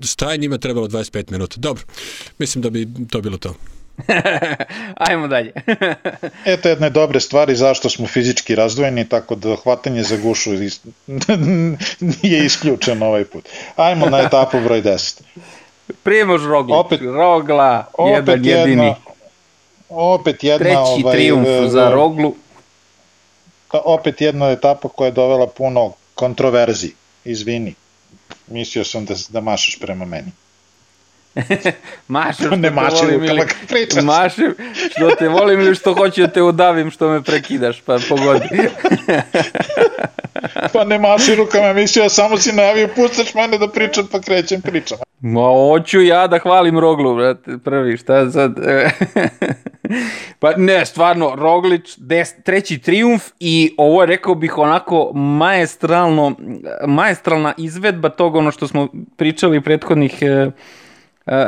šta je njima trebalo 25 minuta. Dobro, mislim da bi to bilo to. Ajmo dalje. Eto jedne dobre stvari zašto smo fizički razdvojeni, tako da hvatanje za gušu nije isključeno ovaj put. Ajmo na etapu broj 10. Primož Roglić, opet, Rogla, opet jedan jedini. Jedna, opet jedna... Treći ovaj, triumf e, za Roglu. Opet jedna etapa koja je dovela puno kontroverzi. Izvini. Mislio sam da, da mašaš prema meni. mašem što ne mašem, te volim ili... Mašem što te volim ili što hoću da te udavim što me prekidaš, pa pogodi. pa ne maši rukama, mislio samo si najavio, pustaš mene da pričam, pa krećem pričam. Ma, hoću ja da hvalim Roglu, brate, prvi, šta sad? pa ne, stvarno, Roglić, des, treći triumf i ovo je, rekao bih, onako maestralno, maestralna izvedba toga ono što smo pričali prethodnih, e, e,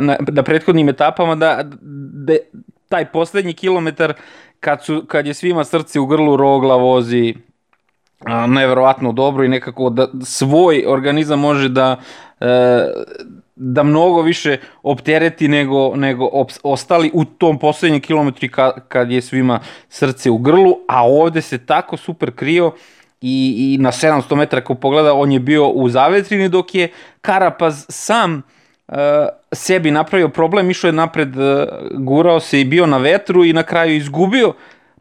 na, na prethodnim etapama, da, da taj poslednji kilometar, kad, su, kad je svima srce u grlu, Rogla vozi a, neverovatno dobro i nekako da svoj organizam može da e, da mnogo više optereti nego, nego ostali u tom poslednjem kilometru ka, kad je svima srce u grlu, a ovde se tako super krio i, i na 700 metara ko pogleda on je bio u zavetrini dok je Karapaz sam uh, sebi napravio problem, išao je napred, uh, gurao se i bio na vetru i na kraju izgubio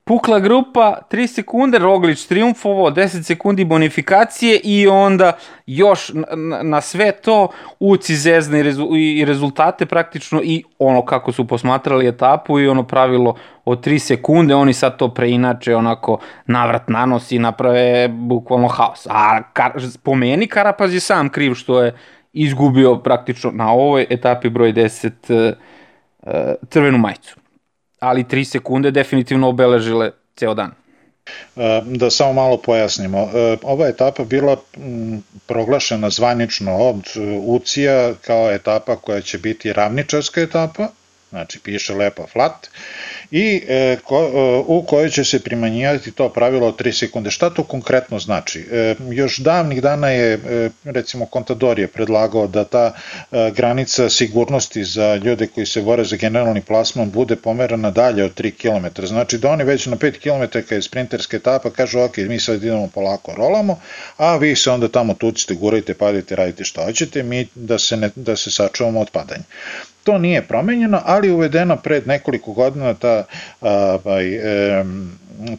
pukla grupa, 3 sekunde, Roglić triumfovao, 10 sekundi bonifikacije i onda još na, na sve to uci zezne i, rezu, i rezultate praktično i ono kako su posmatrali etapu i ono pravilo od 3 sekunde, oni sad to preinače onako navrat nanos i naprave bukvalno haos. A kar, po meni Karapaz je sam kriv što je izgubio praktično na ovoj etapi broj 10 uh, uh, crvenu majicu ali 3 sekunde definitivno obeležile ceo dan. E, da samo malo pojasnimo. E, ova etapa bila proglašena zvanično od UCI-a kao etapa koja će biti ravničarska etapa, znači piše lepo flat, i e, ko, e, u kojoj će se primanjivati to pravilo od 3 sekunde. Šta to konkretno znači? E, još davnih dana je, e, recimo, Contador je predlagao da ta e, granica sigurnosti za ljude koji se bore za generalni plasman bude pomerana dalje od 3 km. Znači da oni već na 5 km je sprinterska etapa kažu ok, mi sad idemo polako, rolamo, a vi se onda tamo tucite, gurajte, padite, radite šta hoćete, mi da se, ne, da se sačuvamo od padanja. To nije promenjeno, ali uvedeno pred nekoliko godina ta, ovaj,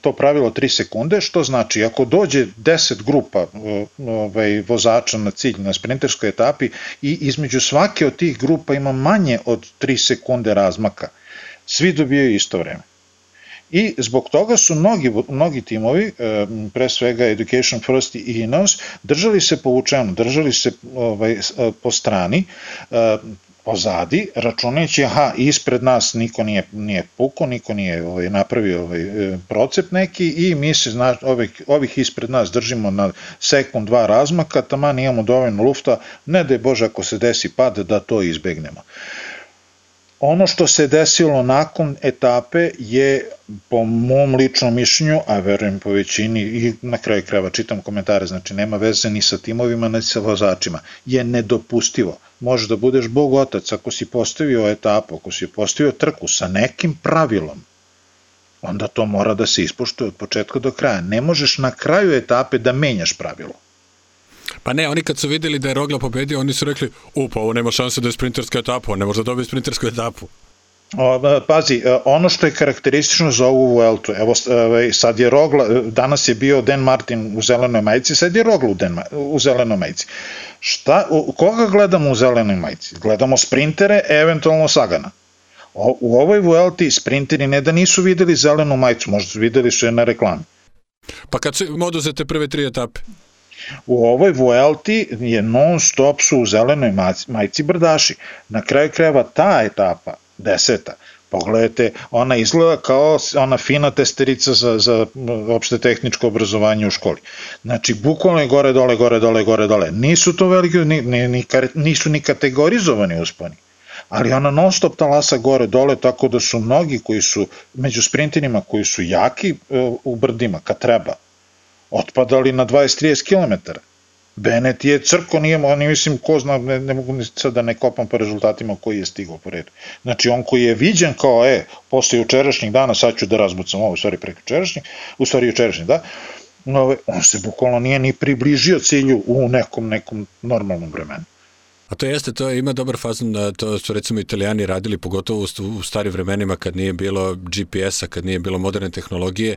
to pravilo 3 sekunde, što znači ako dođe 10 grupa ovaj, vozača na cilj na sprinterskoj etapi i između svake od tih grupa ima manje od 3 sekunde razmaka, svi dobijaju isto vreme. I zbog toga su mnogi, mnogi timovi, pre svega Education First i Ineos, držali se povučeno, držali se ovaj, po strani, pozadi, računajući, aha, ispred nas niko nije, nije puko, niko nije ovaj, napravio ovaj, procep neki i mi se zna, ovih, ovih ispred nas držimo na sekund, dva razmaka, taman imamo dovoljno lufta, ne da je Bože ako se desi pad da to izbegnemo. Ono što se desilo nakon etape je po mom ličnom mišljenju, a verujem po većini i na kraju krajeva čitam komentare, znači nema veze ni sa timovima, ni sa vozačima, je nedopustivo. Može da budeš bog otac ako si postavio etapu, ako si postavio trku sa nekim pravilom, onda to mora da se ispoštuje od početka do kraja. Ne možeš na kraju etape da menjaš pravilo. Pa ne, oni kad su videli da je Rogla pobedio, oni su rekli, u, pa ovo nema šanse da je sprinterska etapa, on ne može da dobije sprintersku etapu. O, pazi, e, ono što je karakteristično za ovu Vueltu, evo ovaj, sad je Rogla, danas je bio Dan Martin u zelenoj majici, sad je Rogla u, Den, u zelenoj majici. Šta, u, koga gledamo u zelenoj majici? Gledamo sprintere, eventualno Sagana. O, u ovoj Vuelti sprinteri ne da nisu videli zelenu majicu, možda su videli su je na reklami. Pa kad su oduzete prve tri etape? U ovoj Vuelti je non stop su u zelenoj majici brdaši. Na kraju krajeva ta etapa, deseta, pogledajte, ona izgleda kao ona fina testerica za, za opšte tehničko obrazovanje u školi. Znači, bukvalno je gore, dole, gore, dole, gore, dole. Nisu to veliki, ni, ni, ni, nisu ni kategorizovani usponi ali ona non stop talasa gore dole, tako da su mnogi koji su, među sprinterima koji su jaki e, u brdima, kad treba, otpadali na 20-30 km. Benet je crko, nije, oni mislim, ko zna, ne, ne mogu sad da ne kopam po rezultatima koji je stigao po redu. Znači, on koji je viđen kao, e, posle jučerašnjih dana, sad ću da razbucam ovo, u stvari preko jučerašnjih, u stvari jučerašnjih, da, on se bukvalno nije ni približio cilju u nekom, nekom normalnom vremenu. A to jeste, to ima dobar fazon, to su recimo italijani radili, pogotovo u starim vremenima kad nije bilo GPS-a, kad nije bilo moderne tehnologije,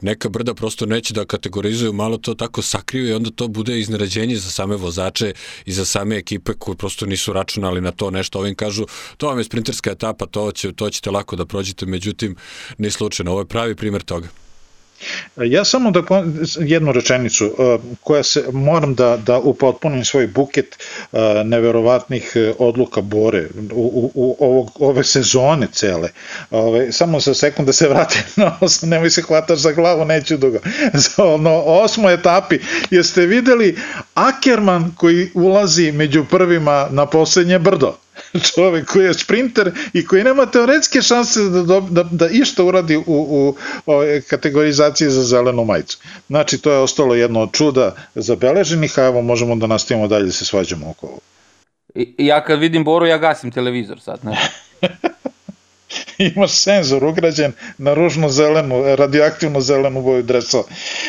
neka brda prosto neće da kategorizuju, malo to tako sakriju i onda to bude iznarađenje za same vozače i za same ekipe koji prosto nisu računali na to nešto. Ovim kažu, to vam je sprinterska etapa, to, će, to ćete lako da prođete, međutim, ni slučajno. Ovo je pravi primer toga. Ja samo da jednu rečenicu uh, koja se moram da da upotpunim svoj buket uh, neverovatnih uh, odluka Bore u, u, ovog ove sezone cele. Ove samo za sekund da se vratim na osam, nemoj se hvataš za glavu, neću dugo. Za ono osmoj etapi jeste videli Akerman koji ulazi među prvima na poslednje brdo. čovek koji je sprinter i koji nema teoretske šanse da, da, da išta uradi u, u, u kategorizaciji za zelenu majicu. Znači, to je ostalo jedno od čuda zabeleženih, a evo možemo da nastavimo dalje da se svađamo oko ovo. Ja kad vidim Boru, ja gasim televizor sad, ne? imaš senzor ugrađen na ružno zelenu, radioaktivno zelenu boju dresa.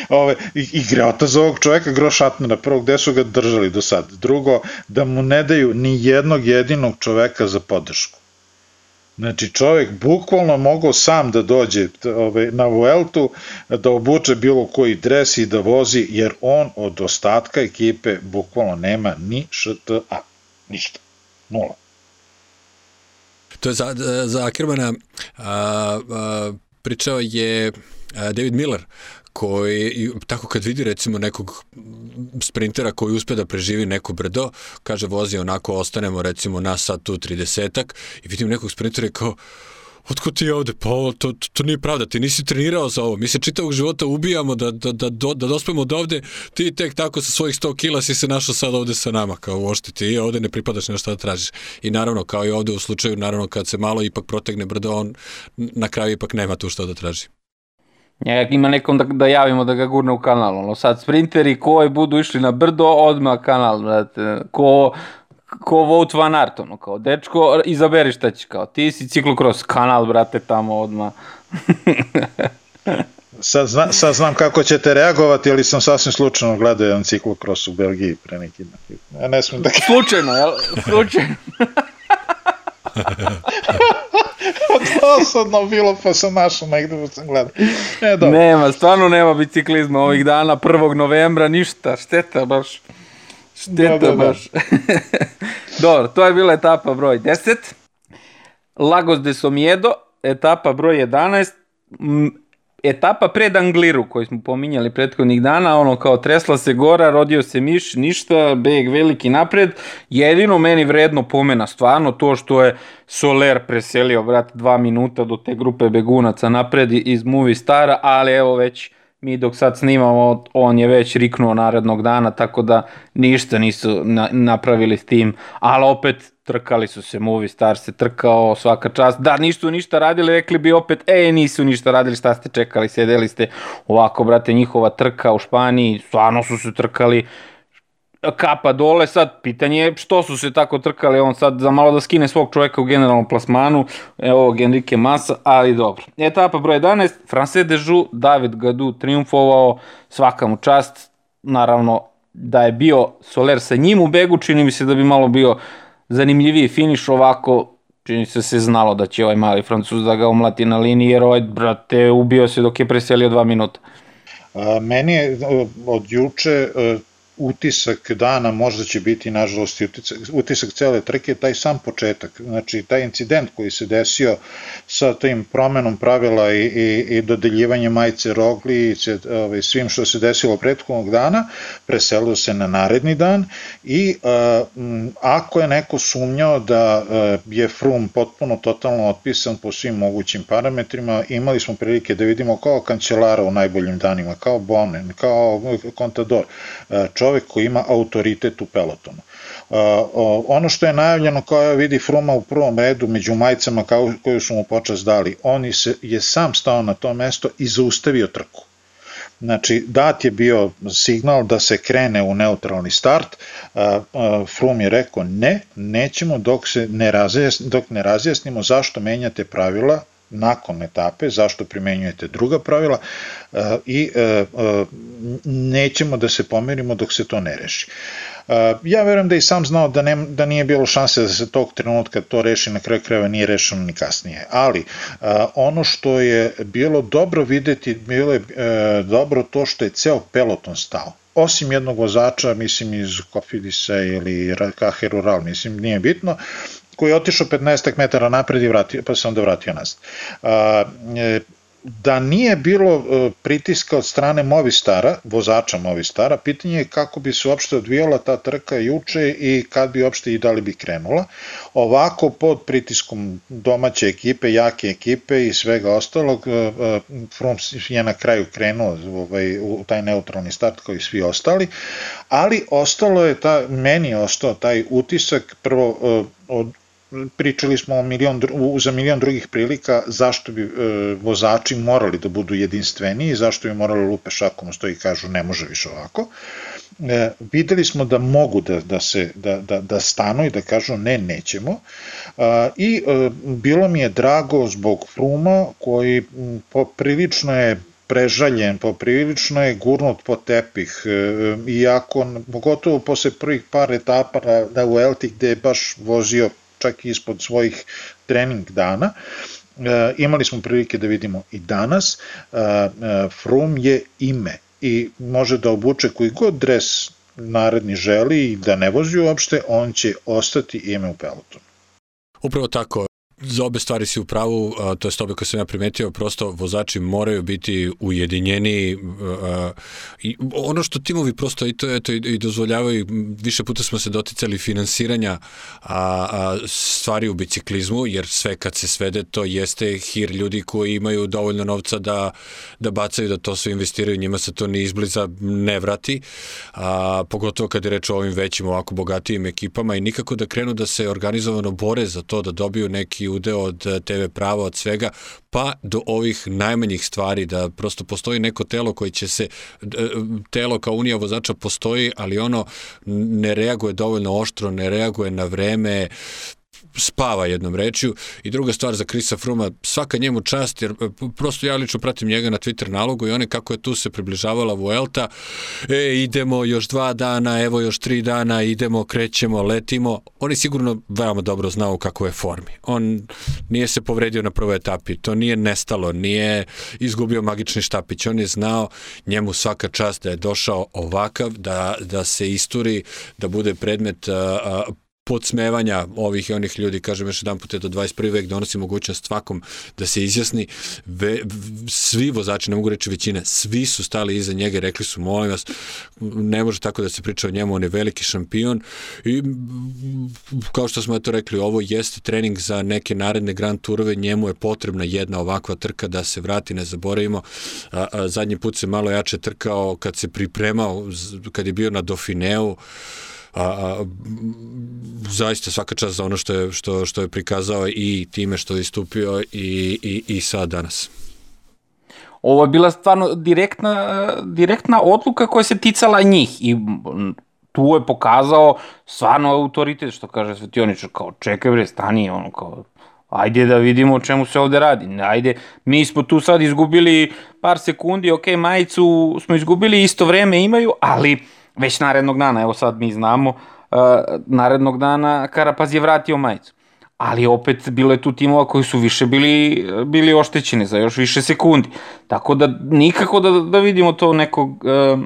Ove, i, i greota za ovog čoveka, Gro Šatnera, prvo gde su ga držali do sad. Drugo, da mu ne daju ni jednog jedinog čoveka za podršku. Znači čovjek bukvalno mogao sam da dođe ove, na Vueltu, da obuče bilo koji dres i da vozi, jer on od ostatka ekipe bukvalno nema ni šta, ništa, nula. To je za, za Ackermana a, a, pričao je David Miller, koji, tako kad vidi recimo nekog sprintera koji uspe da preživi neko brdo, kaže vozi onako, ostanemo recimo na sat tu 30 i vidim nekog sprintera kao, otko ti je ovde? Pa to, to, to nije pravda, ti nisi trenirao za ovo. Mi se čitavog života ubijamo da, da, da, da, dospemo od ovde, ti tek tako sa svojih 100 kila si se našao sad ovde sa nama, kao uošte ti ovde ne pripadaš na šta da tražiš. I naravno, kao i ovde u slučaju, naravno kad se malo ipak protegne brdo, on na kraju ipak nema tu šta da traži. Ja, ima nekom da, da javimo da ga gurne u kanal. Ono, sad sprinteri koji budu išli na brdo, odmah kanal. Brate. Ko ko Vout Van Aert, ono, kao, dečko, izaberi šta će, kao, ti si ciklokros, kanal, brate, tamo odmah. sad, zna, sad znam kako ćete reagovati, ali sam sasvim slučajno gledao jedan ciklokros u Belgiji pre neki dan. Ja ne smem da... Slučajno, jel? Slučajno. Dosadno bilo, pa sam našao negde pa sam gledao. E, dobro. Nema, stvarno nema biciklizma ovih dana, 1. novembra, ništa, šteta baš. Šteta da, da, da. baš. Dobro, to je bila etapa broj 10. Lagos de Somiedo, etapa broj 11. etapa pred Angliru koju smo pominjali prethodnih dana, ono kao tresla se gora, rodio se miš, ništa, beg veliki napred, jedino meni vredno pomena stvarno to što je Soler preselio, vrat, dva minuta do te grupe begunaca napred iz Movie Stara, ali evo već mi dok sad snimamo, on je već riknuo narednog dana, tako da ništa nisu na, napravili s tim, ali opet trkali su se, Movie Star se trkao, svaka čast, da nisu ništa radili, rekli bi opet, e, nisu ništa radili, šta ste čekali, sedeli ste? Ovako, brate, njihova trka u Španiji, stvarno su se trkali, kapa dole, sad pitanje je što su se tako trkali, on sad za malo da skine svog čoveka u generalnom plasmanu, evo Enrique Massa, ali dobro. Etapa broj 11, France Dežu, David Gadu triumfovao, svaka mu čast, naravno da je bio Soler sa njim u begu, čini mi se da bi malo bio zanimljiviji finiš ovako, čini se se znalo da će ovaj mali francuz da ga umlati na liniji, jer ovaj, brate, ubio se dok je preselio dva minuta. A, meni je od juče utisak dana možda će biti nažalost utisak, utisak cele trke taj sam početak. Znači taj incident koji se desio sa tim promenom pravila i, i, i dodeljivanje majice rogli i ovaj, svim što se desilo prethodnog dana preselio se na naredni dan i a, ako je neko sumnjao da a, je Frum potpuno totalno otpisan po svim mogućim parametrima imali smo prilike da vidimo kao kancelara u najboljim danima kao Bonen, kao Contador čovek koji ima autoritet u pelotonu. Ono što je najavljeno kao vidi Fruma u prvom redu među majicama kao, koju su mu počas dali, on se, je sam stao na to mesto i zaustavio trku. Znači, dat je bio signal da se krene u neutralni start, Frum je rekao ne, nećemo dok, se ne razjasnimo, dok ne razjasnimo zašto menjate pravila, nakon etape, zašto primenjujete druga pravila e, i e, e, nećemo da se pomerimo dok se to ne reši. Ja verujem da i sam znao da, ne, da nije bilo šanse da se tog trenutka to reši, na kraju krajeva nije rešeno ni kasnije. Ali ono što je bilo dobro videti, bilo je dobro to što je ceo peloton stao osim jednog vozača, mislim iz Kofidisa ili Kahe Rural, mislim nije bitno, koji je otišao 15 metara napred i vratio, pa se onda vratio nazad. E, da nije bilo e, pritiska od strane Movistara, vozača Movistara, pitanje je kako bi se uopšte odvijala ta trka juče i kad bi uopšte i da li bi krenula. Ovako pod pritiskom domaće ekipe, jake ekipe i svega ostalog, e, Froome je na kraju krenuo ovaj, u taj neutralni start kao i svi ostali, ali ostalo je, ta, meni je ostao taj utisak prvo od pričali smo o milion, za milion drugih prilika zašto bi e, vozači morali da budu jedinstveniji, zašto bi morali lupe šakom stoji i kažu ne može više ovako. E, videli smo da mogu da, da, se, da, da, da stanu i da kažu ne, nećemo. E, I e, bilo mi je drago zbog Fruma koji poprilično je prežaljen, poprilično je gurnut po tepih, e, iako, pogotovo posle prvih par etapa na, na Vuelti gde je baš vozio čak i ispod svojih trening dana. E, imali smo prilike da vidimo i danas, e, e, Froome je ime i može da obuče koji god dres naredni želi i da ne vozi uopšte, on će ostati ime u pelotonu. Upravo tako, za obe stvari si u pravu, to je obe koje sam ja primetio, prosto vozači moraju biti ujedinjeni i ono što timovi prosto i to eto i, i dozvoljavaju, više puta smo se doticali finansiranja a, a, stvari u biciklizmu, jer sve kad se svede to jeste hir ljudi koji imaju dovoljno novca da, da bacaju, da to sve investiraju, njima se to ni izbliza ne vrati, a, pogotovo kad je reč o ovim većim ovako bogatijim ekipama i nikako da krenu da se organizovano bore za to da dobiju neki udeo od eh, TV prava, od svega, pa do ovih najmanjih stvari, da prosto postoji neko telo koji će se, eh, telo kao unija vozača postoji, ali ono ne reaguje dovoljno oštro, ne reaguje na vreme, spava jednom rečju. I druga stvar za Krisa Fruma, svaka njemu čast jer e, prosto ja lično pratim njega na Twitter nalogu i one kako je tu se približavala Vuelta. E, idemo još dva dana, evo još tri dana idemo, krećemo, letimo. Oni sigurno veoma dobro znao kako je formi. On nije se povredio na prvoj etapi, to nije nestalo nije izgubio magični štapić. On je znao njemu svaka čast da je došao ovakav, da, da se isturi da bude predmet a, a, podsmevanja ovih i onih ljudi, kažem još jedan put, je do 21. vek donosi mogućnost svakom da se izjasni. Ve, svi vozači, ne mogu reći većina, svi su stali iza njega i rekli su, molim vas, ne može tako da se priča o njemu, on je veliki šampion i kao što smo to rekli, ovo jeste trening za neke naredne Grand Turove, njemu je potrebna jedna ovakva trka da se vrati, ne zaboravimo. A, a, zadnji put se malo jače trkao kad se pripremao, kad je bio na Dauphineu, a, a, zaista svaka čast za ono što je, što, što je prikazao i time što je istupio i, i, i sad danas. Ovo je bila stvarno direktna, direktna odluka koja se ticala njih i tu je pokazao stvarno autoritet, što kaže Svetioničar, kao čekaj bre, stani, ono kao ajde da vidimo o čemu se ovde radi. Ajde, mi smo tu sad izgubili par sekundi, ok, majicu smo izgubili, isto vreme imaju, ali već narednog dana, evo sad mi znamo, uh, narednog dana Karapaz je vratio majicu. Ali opet bilo je tu timova koji su više bili, bili oštećeni za još više sekundi. Tako da nikako da, da vidimo to nekog... Uh,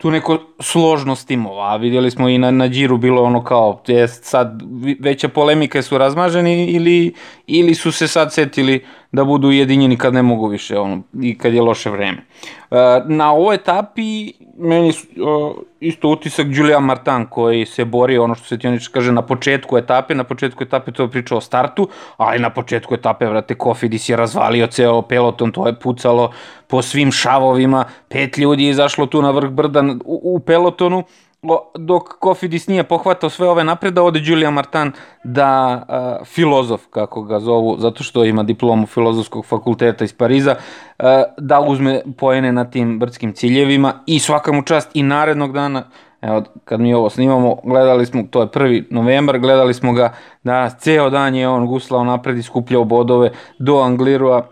tu neko složnost timova, a vidjeli smo i na, na Điru bilo ono kao, je sad veća polemika su razmaženi ili, ili su se sad setili da budu ujedinjeni kad ne mogu više ono, i kad je loše vreme. E, na ovoj etapi meni isto utisak Julia Martin koji se bori ono što se ti kaže na početku etape, na početku etape to je pričao o startu, ali na početku etape vrate Kofidis je razvalio ceo peloton, to je pucalo po svim šavovima, pet ljudi je izašlo tu na vrh brda u, u pelotonu, dok Kofidis nije pohvatao sve ove napred, da ode Julia Martin da uh, filozof, kako ga zovu, zato što ima diplomu filozofskog fakulteta iz Pariza, uh, da uzme poene na tim brdskim ciljevima i svaka mu čast i narednog dana, evo, kad mi ovo snimamo, gledali smo, to je prvi novembar, gledali smo ga danas, ceo dan je on guslao napred i skupljao bodove do Anglirua,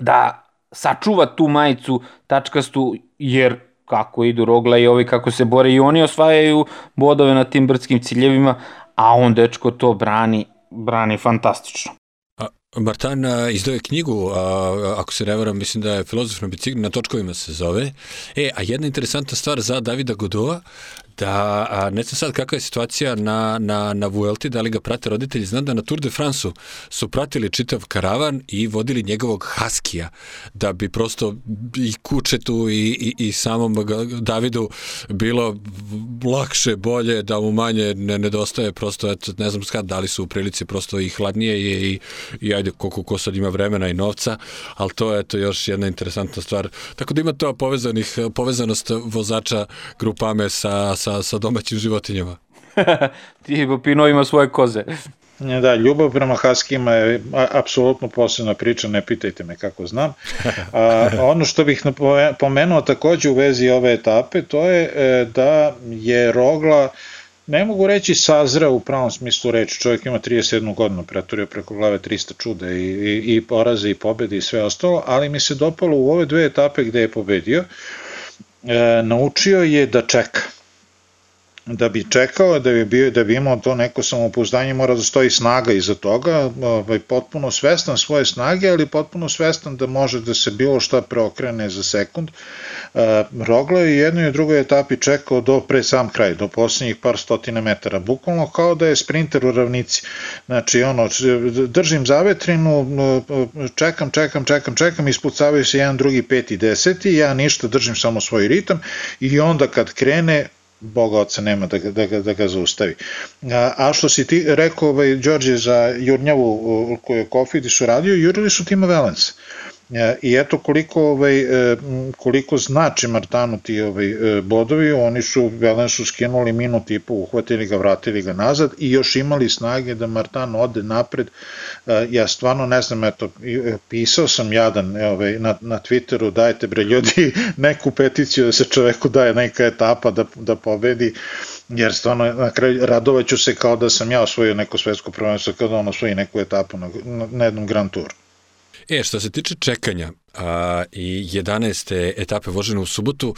da sačuva tu majicu tačkastu, jer kako idu Rogla i ovi kako se bore i oni osvajaju bodove na tim brdskim ciljevima, a on dečko to brani, brani fantastično. Martan izdaje knjigu, a, ako se ne varam, mislim da je filozof na bicikli, na točkovima se zove. E, a jedna interesantna stvar za Davida Godova, da, a, ne znam sad kakva je situacija na, na, na Vuelti, da li ga prate roditelji, znam da na Tour de France su pratili čitav karavan i vodili njegovog Haskija, da bi prosto i Kučetu i, i, i samom Davidu bilo lakše, bolje, da mu manje ne nedostaje, prosto, eto, ne znam skad, da li su u prilici prosto i hladnije i, i, i ajde, koliko ko sad ima vremena i novca, ali to je to još jedna interesantna stvar. Tako da ima to povezanih, povezanost vozača grupame sa, sa sa, sa domaćim životinjama. Ti Pino ima svoje koze. Da, ljubav prema Haskima je apsolutno posebna priča, ne pitajte me kako znam. A, ono što bih pomenuo takođe u vezi ove etape, to je e, da je Rogla ne mogu reći sazreo u pravom smislu reči, čovjek ima 31 godinu, pretorio preko glave 300 čuda i, i, i poraze i pobede i sve ostalo, ali mi se dopalo u ove dve etape gde je pobedio, e, naučio je da čeka da bi čekao, da bi, bio, da bi imao to neko samopouzdanje, mora da stoji snaga iza toga, ovaj, potpuno svestan svoje snage, ali potpuno svestan da može da se bilo šta preokrene za sekund. E, Rogla je jednoj i drugoj etapi čekao do pre sam kraj, do poslednjih par stotina metara, bukvalno kao da je sprinter u ravnici. Znači, ono, držim zavetrinu, čekam, čekam, čekam, čekam, ispucavaju se jedan, drugi, peti, deseti, ja ništa, držim samo svoj ritam i onda kad krene, Boga oca nema da, da, da, ga zaustavi. A, a što si ti rekao, ovaj, Đorđe, za Jurnjavu koju je Kofidis uradio, jurili su Tima Valens. E, I eto koliko, ovaj, e, koliko znači Martanu ti ovaj, e, bodovi, oni su Valensu skinuli minut i po, uhvatili ga, vratili ga nazad i još imali snage da Martan ode napred. Ja stvarno ne znam, eto, pisao sam jadan ovaj, na, na Twitteru, dajte bre ljudi neku peticiju da se čoveku daje neka etapa da, da pobedi jer stvarno na kraju radovaću se kao da sam ja osvojio neko svetsko prvenstvo, kao da on osvoji neku etapu na, na, na jednom Grand Touru. E, što se tiče čekanja a, i 11. etape vožene u subotu,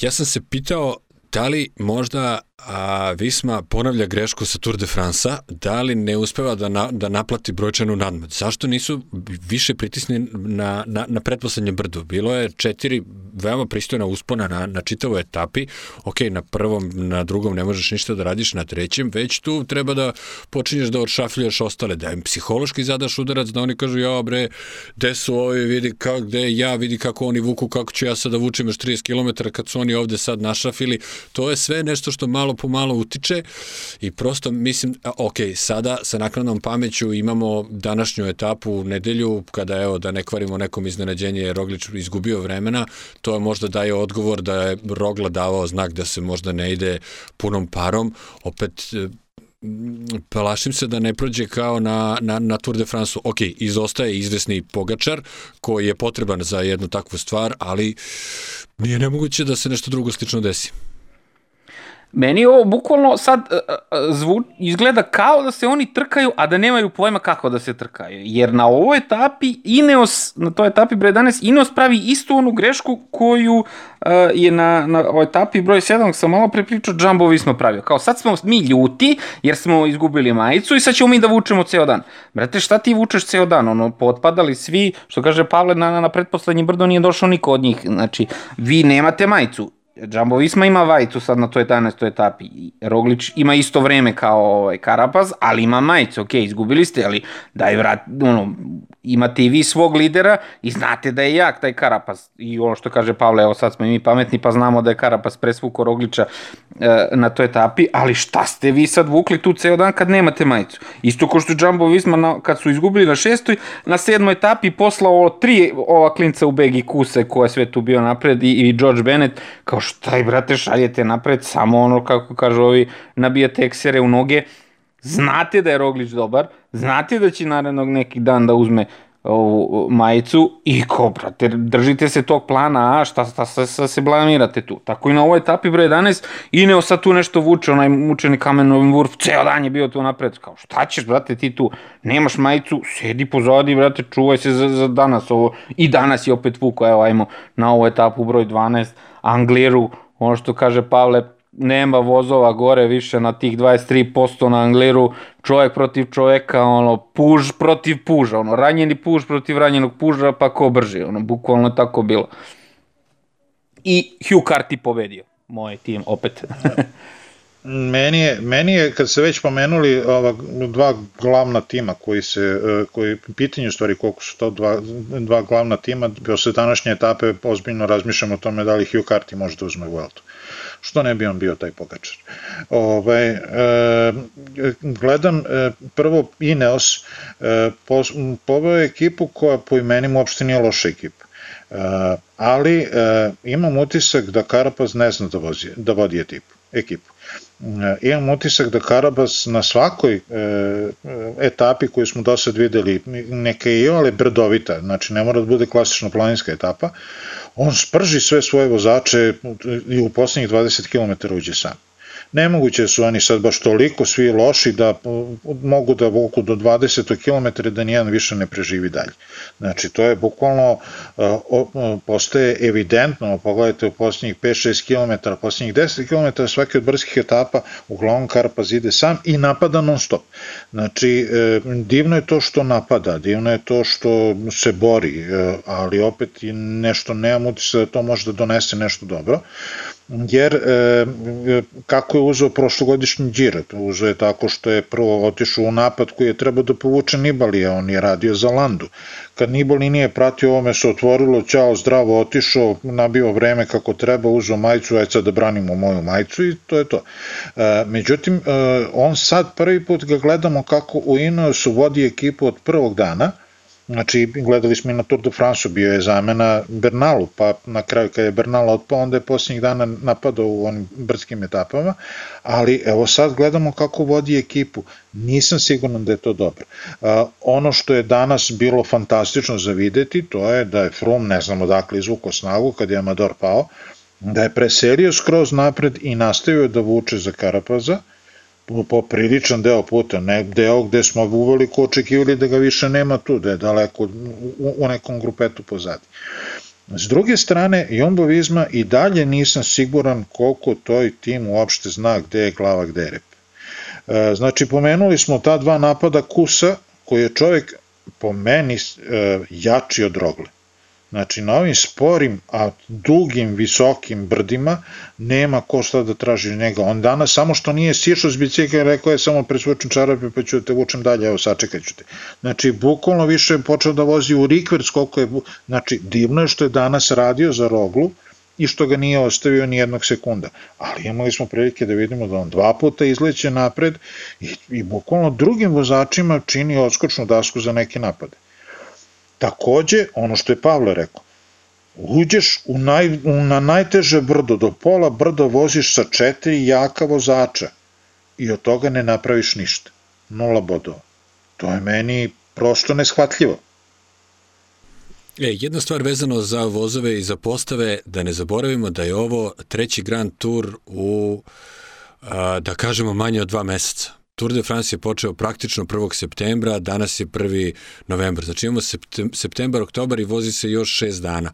ja sam se pitao da li možda a Visma ponavlja grešku sa Tour de France-a, da li ne uspeva da, na, da naplati brojčanu nadmet? Zašto nisu više pritisni na, na, na pretposlednjem brdu? Bilo je četiri veoma pristojna uspona na, na čitavoj etapi. Ok, na prvom, na drugom ne možeš ništa da radiš, na trećem, već tu treba da počinješ da odšafljaš ostale, da im psihološki zadaš udarac, da oni kažu, ja bre, gde su ovi, vidi kako, gde ja, vidi kako oni vuku, kako ću ja sad da vučem još 30 km kad su oni ovde sad našafili. To je sve nešto što malo po malo utiče i prosto mislim, ok, sada sa naknadnom pameću imamo današnju etapu u nedelju, kada evo, da ne kvarimo nekom iznenađenje, jer Roglič izgubio vremena, to je možda daje odgovor da je Rogla davao znak da se možda ne ide punom parom, opet plašim se da ne prođe kao na, na, na Tour de France. Ok, izostaje izvesni Pogačar koji je potreban za jednu takvu stvar, ali nije nemoguće da se nešto drugo slično desi. Meni ovo bukvalno sad uh, zvu, izgleda kao da se oni trkaju, a da nemaju pojma kako da se trkaju. Jer na ovoj etapi Ineos, na toj etapi broj 11, Ineos pravi istu onu grešku koju uh, je na, na ovoj etapi broj 7, sam malo pre pričao, Jumbo Visma pravio. Kao sad smo mi ljuti jer smo izgubili majicu i sad ćemo mi da vučemo ceo dan. Brate, šta ti vučeš ceo dan? Ono, potpadali svi, što kaže Pavle, na, na, na pretposlednji brdo nije došao niko od njih. Znači, vi nemate majicu Jumbo Visma ima Vajcu sad na toj 11. etapi. Roglič ima isto vreme kao ovaj, Karapaz, ali ima majicu, ok, izgubili ste, ali daj vrat, ono, imate i vi svog lidera i znate da je jak taj Karapaz. I ono što kaže Pavle, evo sad smo i mi pametni pa znamo da je Karapaz presvuko Rogliča e, na toj etapi, ali šta ste vi sad vukli tu ceo dan kad nemate majicu? Isto ko što Jumbo Visma na, kad su izgubili na šestoj, na sedmoj etapi poslao tri ova klinca u Begi Kuse koja je sve tu bio napred i, i George Bennett, kao šta je brate šaljete napred, samo ono kako kažu ovi nabijate eksere u noge, znate da je Roglić dobar, znate da će narednog neki dan da uzme ovu majicu i ko, brate, držite se tog plana, a šta, šta, šta, šta se blamirate tu. Tako i na ovoj etapi broj 11, Ineo sad tu nešto vuče, onaj mučeni kamenovim vurf, ceo dan je bio tu napred, kao šta ćeš, brate, ti tu, nemaš majicu, sedi pozadi, brate, čuvaj se za, za danas ovo, i danas je opet vuko, evo, ajmo na ovu etapu broj 12, Angliru, ono što kaže Pavle, nema vozova gore više na tih 23% na Angliru, čovjek protiv čovjeka, ono, puž protiv puža, ono, ranjeni puž protiv ranjenog puža, pa ko brži, ono, bukvalno tako bilo. I Hugh Carty pobedio, moj tim, opet. meni je, meni je, kad se već pomenuli ova dva glavna tima koji se, koji pitanju stvari koliko su to dva, dva glavna tima, posle današnje etape ozbiljno razmišljamo o tome da li Hugh Carty može da uzme Vueltu što ne bi on bio taj pogačar. Ovaj, e, gledam e, prvo Ineos, e, po, poveo je ekipu koja po imenima uopšte nije loša ekipa. E, ali e, imam utisak da Karapaz ne zna da, vozi, da vodi ekipu. ekipu. E, imam utisak da Karabas na svakoj e, etapi koju smo do sad videli, neka je i ale brdovita, znači ne mora da bude klasična planinska etapa, on sprži sve svoje vozače i u poslednjih 20 km uđe sam. Nemoguće su oni sad baš toliko svi loši da mogu da vuku do 20 km da nijedan više ne preživi dalje. Znači to je bukvalno postaje evidentno, pogledajte u posljednjih 5-6 km, posljednjih 10 km svake od brzkih etapa uglavnom Karpaz ide sam i napada non stop. Znači e, divno je to što napada, divno je to što se bori, e, ali opet nešto nemam utisa da to može da donese nešto dobro jer e, kako je uzeo prošlogodišnji džir, uzeo je tako što je prvo otišao u napad koji je trebao da povuče Nibalija, on je radio za Landu. Kad Nibali nije pratio ovome se otvorilo, ćao, zdravo, otišao, nabio vreme kako treba, uzeo majicu, aj sad da branimo moju majicu i to je to. E, međutim, e, on sad prvi put ga gledamo kako u Ineosu vodi ekipu od prvog dana, Znači, gledali smo i na Tour de France, bio je zamena Bernalu, pa na kraju kad je Bernal otpao, onda je posljednjih dana napadao u onim brdskim etapama, ali evo sad gledamo kako vodi ekipu. Nisam siguran da je to dobro. Ono što je danas bilo fantastično za videti, to je da je Froome, ne znam odakle izvuko snagu kad je Amador pao, da je preselio skroz napred i nastavio da vuče za Karapaza, popriličan deo puta, ne deo gde smo uveliko očekivali da ga više nema tu, da je daleko u, u nekom grupetu pozadi. S druge strane, Jumbo Visma i dalje nisam siguran koliko toj tim uopšte zna gde je glava, gde je rep. E, znači, pomenuli smo ta dva napada Kusa, koji je čovjek po meni e, jači od Rogle. Znači, na ovim sporim, a dugim, visokim brdima nema ko šta da traži njega. On danas, samo što nije sišao s bicikla, rekao je samo presvučem čarape pa ću te vučem dalje, evo sačekat ću te. Znači, bukvalno više je počeo da vozi u rikverc koliko je, znači, divno je što je danas radio za Roglu, i što ga nije ostavio ni jednog sekunda. Ali imali smo prilike da vidimo da on dva puta izleće napred i, i bukvalno drugim vozačima čini odskočnu dasku za neke napade. Takođe, ono što je Pavle rekao, uđeš u naj, u, na najteže brdo, do pola brda voziš sa četiri jaka vozača i od toga ne napraviš ništa. Nula bodova. To je meni prosto neshvatljivo. E, jedna stvar vezano za vozove i za postave, da ne zaboravimo da je ovo treći Grand Tour u, a, da kažemo, manje od dva meseca. Tour de France je počeo praktično 1. septembra, danas je 1. novembar. Znači imamo septembar, oktobar i vozi se još 6 dana.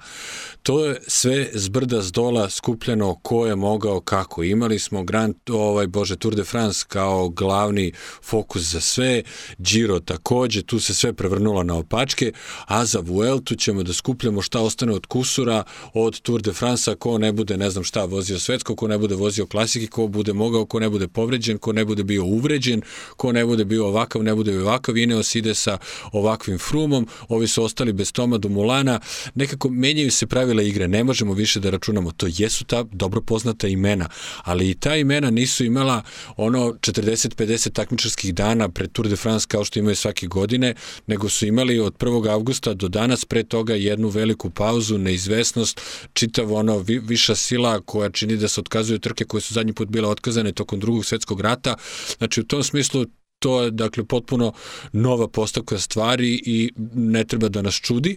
To je sve zbrda s dola skupljeno ko je mogao kako. Imali smo Grand, ovaj, Bože, Tour de France kao glavni fokus za sve, Giro takođe, tu se sve prevrnulo na opačke, a za Vueltu ćemo da skupljamo šta ostane od kusura, od Tour de France, ko ne bude, ne znam šta, vozio svetsko, ko ne bude vozio klasiki, ko bude mogao, ko ne bude povređen, ko ne bude bio uvređen, ko ne bude bio ovakav, ne bude ovakav, Ineos ide sa ovakvim frumom, ovi su ostali bez Toma do Mulana, nekako menjaju se pravila igre, ne možemo više da računamo, to jesu ta dobro poznata imena, ali i ta imena nisu imala ono 40-50 takmičarskih dana pred Tour de France kao što imaju svake godine, nego su imali od 1. avgusta do danas pre toga jednu veliku pauzu, neizvesnost, čitav ono vi, viša sila koja čini da se otkazuju trke koje su zadnji put bile otkazane tokom drugog svetskog rata. Znači u tom smislu to je dakle potpuno nova postavka stvari i ne treba da nas čudi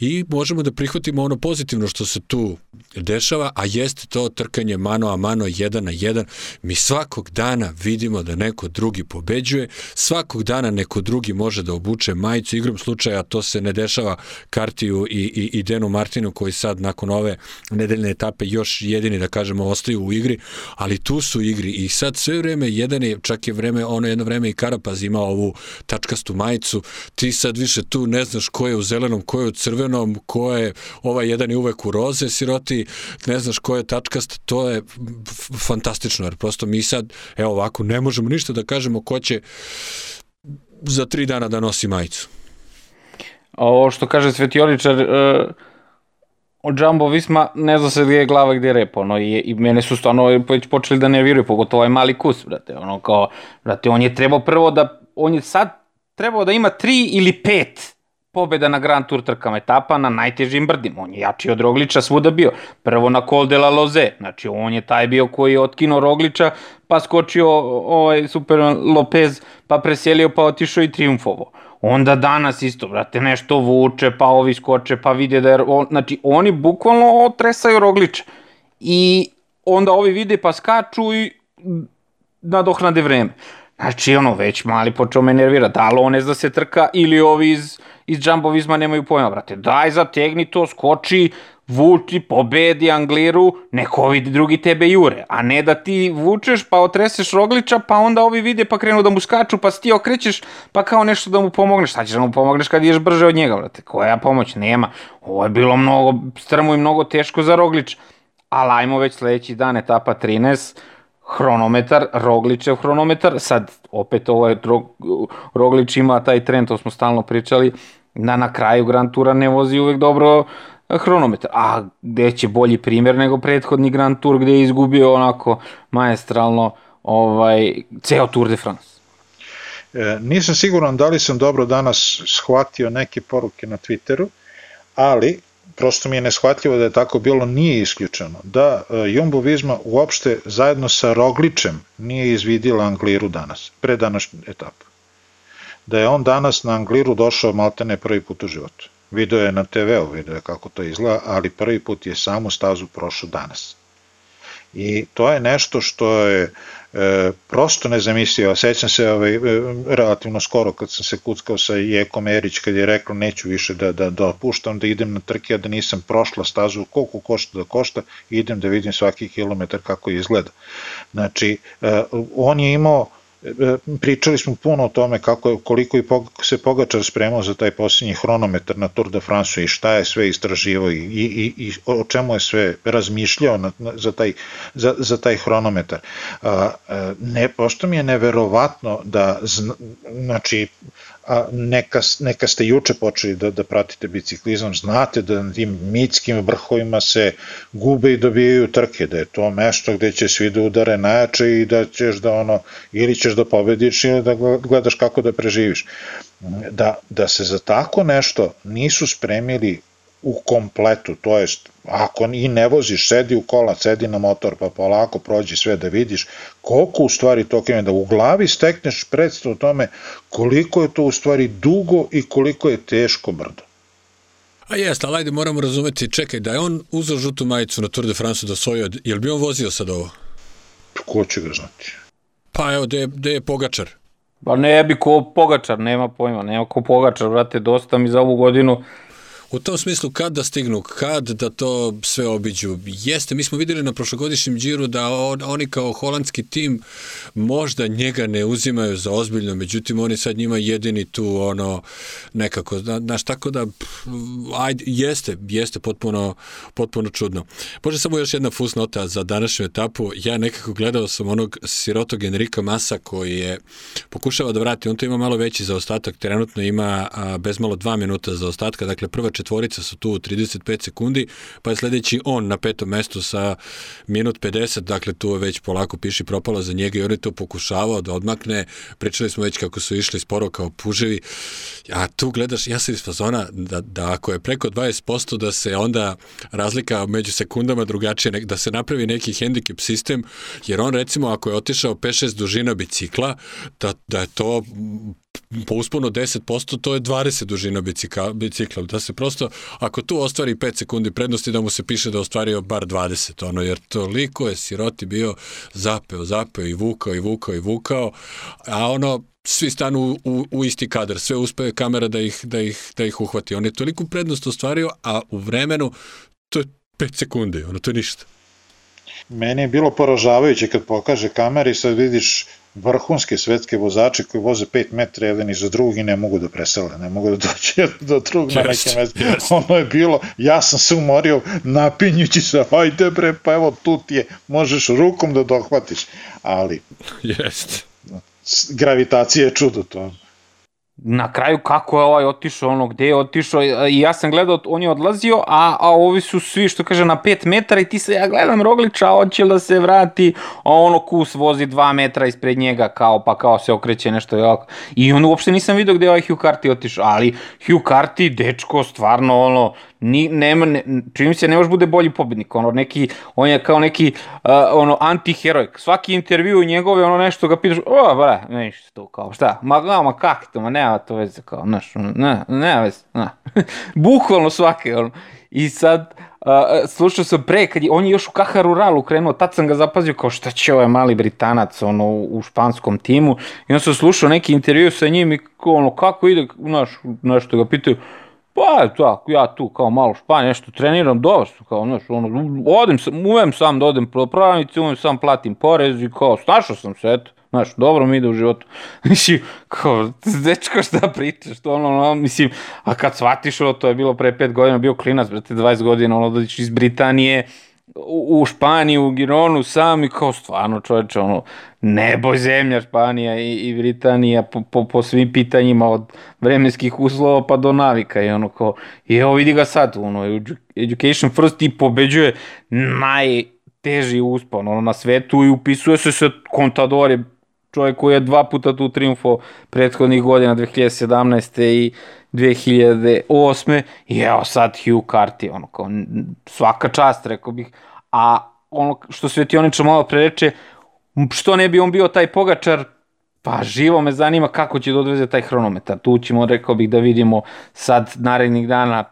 i možemo da prihvatimo ono pozitivno što se tu dešava, a jeste to trkanje mano a mano, jedan na jedan. Mi svakog dana vidimo da neko drugi pobeđuje, svakog dana neko drugi može da obuče majicu, igrom slučaja to se ne dešava. Kartiju i, i, i Denu Martinu koji sad nakon ove nedeljne etape još jedini da kažemo ostaju u igri, ali tu su igri. I sad sve vreme jedan je, čak je vreme, ono jedno vreme i Karapaz ima ovu tačkastu majicu, ti sad više tu ne znaš ko je u zelenom, ko je u crvenom, ko je, ovaj jedan je uvek u roze siroti, ne znaš ko je tačkast, to je fantastično, jer prosto mi sad, evo ovako, ne možemo ništa da kažemo ko će za tri dana da nosi majicu. A ovo što kaže Svetioličar, uh, od Jumbo Visma ne zna se gdje je glava gdje je rep, ono, i, i mene su stvarno već počeli da ne vjeruju, pogotovo ovaj mali kus, brate, ono, kao, brate, on je trebao prvo da, on je sad trebao da ima tri ili pet pobeda na Grand Tour trkama etapa na najtežim brdima. On je jači od Rogliča svuda bio. Prvo na Col de la Loze, znači on je taj bio koji je otkinuo Rogliča, pa skočio ovaj Super Lopez, pa preselio, pa otišao i triumfovo. Onda danas isto, brate, nešto vuče, pa ovi skoče, pa vide da je... On, znači, oni bukvalno otresaju Rogliča. I onda ovi vide pa skaču i nadohnade vreme. Znači, ono, već mali počeo me nervira. Da li on ne zna se trka ili ovi iz, iz džambovizma nemaju pojma, brate. Daj, zategni to, skoči, vuči, pobedi Angliru, neko ovi drugi tebe jure, a ne da ti vučeš pa otreseš Rogliča, pa onda ovi vide pa krenu da mu skaču, pa ti okrećeš pa kao nešto da mu pomogneš. Šta ćeš da mu pomogneš kad ideš brže od njega, brate? Koja pomoć? Nema. Ovo je bilo mnogo strmo i mnogo teško za Rogliča. Ali ajmo već sledeći dan, etapa 13, hronometar, Rogličev hronometar, sad opet ovo je, Roglič ima taj trend, to smo stalno pričali, da na kraju Grand Tura ne vozi uvek dobro hronometar. A gde će bolji primjer nego prethodni Grand Tour gde je izgubio onako maestralno ovaj, ceo Tour de France. E, nisam siguran da li sam dobro danas shvatio neke poruke na Twitteru, ali prosto mi je neshvatljivo da je tako bilo, nije isključeno. Da e, Jumbo Visma uopšte zajedno sa Rogličem nije izvidila Angliru danas, pre današnju etapu. Da je on danas na Angliru došao maltene prvi put u životu. Video je na TV-u, video je kako to izgleda, ali prvi put je samu stazu prošao danas. I to je nešto što je e, prosto nezamislivo. Sećam se ovaj, e, relativno skoro kad sam se kuckao sa Jekom Erić kad je rekao neću više da, da, da opuštam, da idem na trke, a da nisam prošla stazu koliko košta da košta, idem da vidim svaki kilometar kako izgleda. Znači, e, on je imao pričali smo puno o tome kako je, koliko je se Pogačar spremao za taj posljednji hronometar na Tour de France i šta je sve istraživao i, i, i o čemu je sve razmišljao na, na, za, taj, za, za taj hronometar. A, a, ne, pošto mi je neverovatno da, zna, znači, a neka, neka ste juče počeli da, da pratite biciklizam, znate da na tim mitskim vrhovima se gube i dobijaju trke, da je to mesto gde će svi da udare najjače i da ćeš da ono, ili ćeš da pobediš ili da gledaš kako da preživiš. Da, da se za tako nešto nisu spremili u kompletu, to jest ako i ne voziš, sedi u kola, sedi na motor, pa polako prođi sve da vidiš koliko u stvari to krene, da u glavi stekneš predstav o tome koliko je to u stvari dugo i koliko je teško brdo. A jest, ali ajde moramo razumeti, čekaj, da je on uzao žutu majicu na Tour de France da svoju, je li bi on vozio sad ovo? Ko će ga znati? Pa evo, gde je, gde je Pogačar? Pa ne bi ko Pogačar, nema pojma, nema ko Pogačar, vrate, dosta mi za ovu godinu U tom smislu kad da stignu, kad da to sve obiđu. Jeste, mi smo videli na prošlogodišnjem džiru da on, oni kao holandski tim možda njega ne uzimaju za ozbiljno, međutim oni sad njima jedini tu ono nekako, znaš, tako da ajde, jeste, jeste potpuno, potpuno čudno. Može samo još jedna fusnota za današnju etapu. Ja nekako gledao sam onog sirotog Enrika Masa koji je pokušava da vrati, on to ima malo veći zaostatak, trenutno ima a, bez malo dva minuta zaostatka, dakle prva četvorica su tu 35 sekundi, pa je sledeći on na petom mestu sa minut 50, dakle tu je već polako piši propalo za njega i on je to pokušavao da odmakne, pričali smo već kako su išli sporo kao puževi, a tu gledaš, ja sam iz fazona da, da ako je preko 20% da se onda razlika među sekundama drugačije, da se napravi neki hendikep sistem, jer on recimo ako je otišao 5-6 dužina bicikla, da, da je to po usponu 10%, to je 20 dužina bicikla, bicikla. Da se prosto, ako tu ostvari 5 sekundi prednosti, da mu se piše da ostvario bar 20, ono, jer toliko je siroti bio zapeo, zapeo i vukao i vukao i vukao, a ono, svi stanu u, u isti kadar, sve uspe kamera da ih, da, ih, da ih uhvati. On je toliko prednost ostvario, a u vremenu to je 5 sekundi, ono, to je ništa. Meni je bilo poražavajuće kad pokaže kameri, sad vidiš vrhunske svetske vozače koji voze 5 metra jedan iza drugog i ne mogu da presele, ne mogu da dođe do drugog na neke mesta. Ono je bilo, ja sam se umorio napinjući se, ajde bre, pa evo tu ti je, možeš rukom da dohvatiš, ali... Jest. Gravitacija je čudo to na kraju kako je ovaj otišao, ono gde je otišao i ja sam gledao, on je odlazio, a, a ovi su svi, što kaže, na 5 metara i ti se, ja gledam Rogliča, hoće da se vrati, a ono kus vozi 2 metra ispred njega, kao, pa kao se okreće nešto, jako. i on uopšte nisam vidio gde je ovaj Hugh Carty otišao, ali Hugh Carty, dečko, stvarno, ono, ni, nema, ne, čini se ne može bude bolji pobednik, ono neki, on je kao neki uh, ono antiheroj, svaki intervju njegove, ono nešto ga pitaš, o, ba, ništa to, kao šta, ma, ma, ma kak to, ma nema to veze, kao, znaš, ne, nema veze, ne, bukvalno svake, ono, i sad, uh, slušao sam pre, kad je, on je još u Kaharu Ralu krenuo, tad sam ga zapazio kao šta će ovaj mali Britanac ono, u španskom timu, i on sam slušao neki intervju sa njim i ono, kako ide, znaš, nešto ga pitaju, Pa, tako, ja tu kao malo španje, nešto treniram, dobro su, kao, znaš, ono, odem sam, umem sam da odem po pravnici, umem sam platim porez i kao, snašao sam se, eto, znaš, dobro mi ide u životu. Mislim, kao, dečko šta pričaš, to ono, ono, mislim, a kad shvatiš ovo, to je bilo pre pet godina, bio klinac, brate, 20 godina, ono, dođeš iz Britanije, u, Španiju, u Gironu sam i kao stvarno čoveče, ono, nebo zemlja Španija i, i Britanija po, po, po svim pitanjima od vremenskih uslova pa do navika i ono kao, i evo vidi ga sad, ono, Education First i pobeđuje najteži uspon ono, na svetu i upisuje se sa Contador čovjek koji je dva puta tu triumfo prethodnih godina 2017. i 2008. I evo sad Hugh Carty, ono kao, svaka čast, rekao bih. A ono što Svetioniča malo pre reče, što ne bi on bio taj pogačar, pa živo me zanima kako će da odveze taj hronometar. Tu ćemo, rekao bih, da vidimo sad narednih dana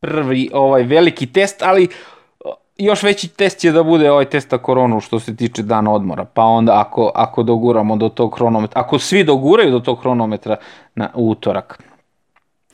prvi ovaj veliki test, ali još veći test je da bude ovaj test na koronu što se tiče dana odmora, pa onda ako, ako doguramo do tog hronometra, ako svi doguraju do tog hronometra na utorak,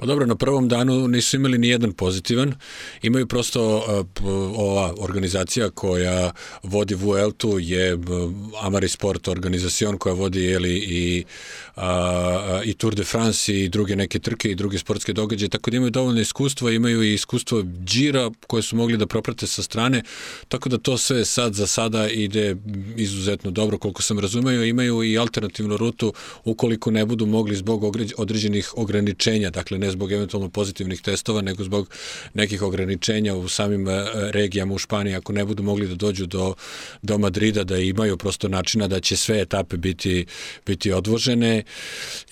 Pa dobro, na prvom danu nisu imali ni jedan pozitivan. Imaju prosto uh, ova organizacija koja vodi Vueltu je uh, Amari Sport organizacion koja vodi jeli, i, uh, i Tour de France i druge neke trke i druge sportske događaje, tako da imaju dovoljno iskustva, imaju i iskustvo džira koje su mogli da proprate sa strane, tako da to sve sad za sada ide izuzetno dobro, koliko sam razumeo, imaju i alternativnu rutu ukoliko ne budu mogli zbog određenih ograničenja, dakle ne zbog eventualno pozitivnih testova, nego zbog nekih ograničenja u samim e, regijama u Španiji, ako ne budu mogli da dođu do, do Madrida, da imaju prosto načina da će sve etape biti, biti odvožene.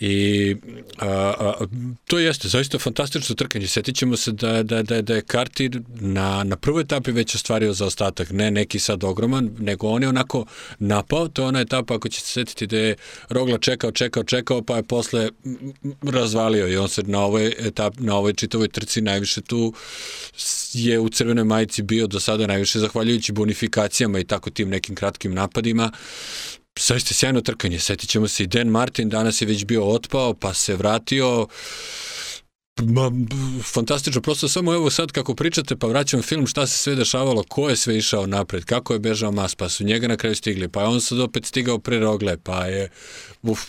I a, a, to jeste zaista fantastično trkanje. Setit ćemo se da, da, da, da je Karti na, na prvoj etapi već ostvario za ostatak, ne neki sad ogroman, nego on je onako napao, to je ona etapa ako ćete se setiti da je Rogla čekao, čekao, čekao, pa je posle razvalio i on se na ovoj etap, na ovoj čitavoj trci najviše tu je u crvenoj majici bio do sada najviše zahvaljujući bonifikacijama i tako tim nekim kratkim napadima. Zaista sjajno trkanje. Setit ćemo se i Dan Martin, danas je već bio otpao, pa se vratio. Ma, fantastično, prosto samo evo sad kako pričate, pa vraćam film šta se sve dešavalo, ko je sve išao napred, kako je bežao mas, pa su njega na kraju stigli, pa je on sad opet stigao pre rogle, pa je, uf,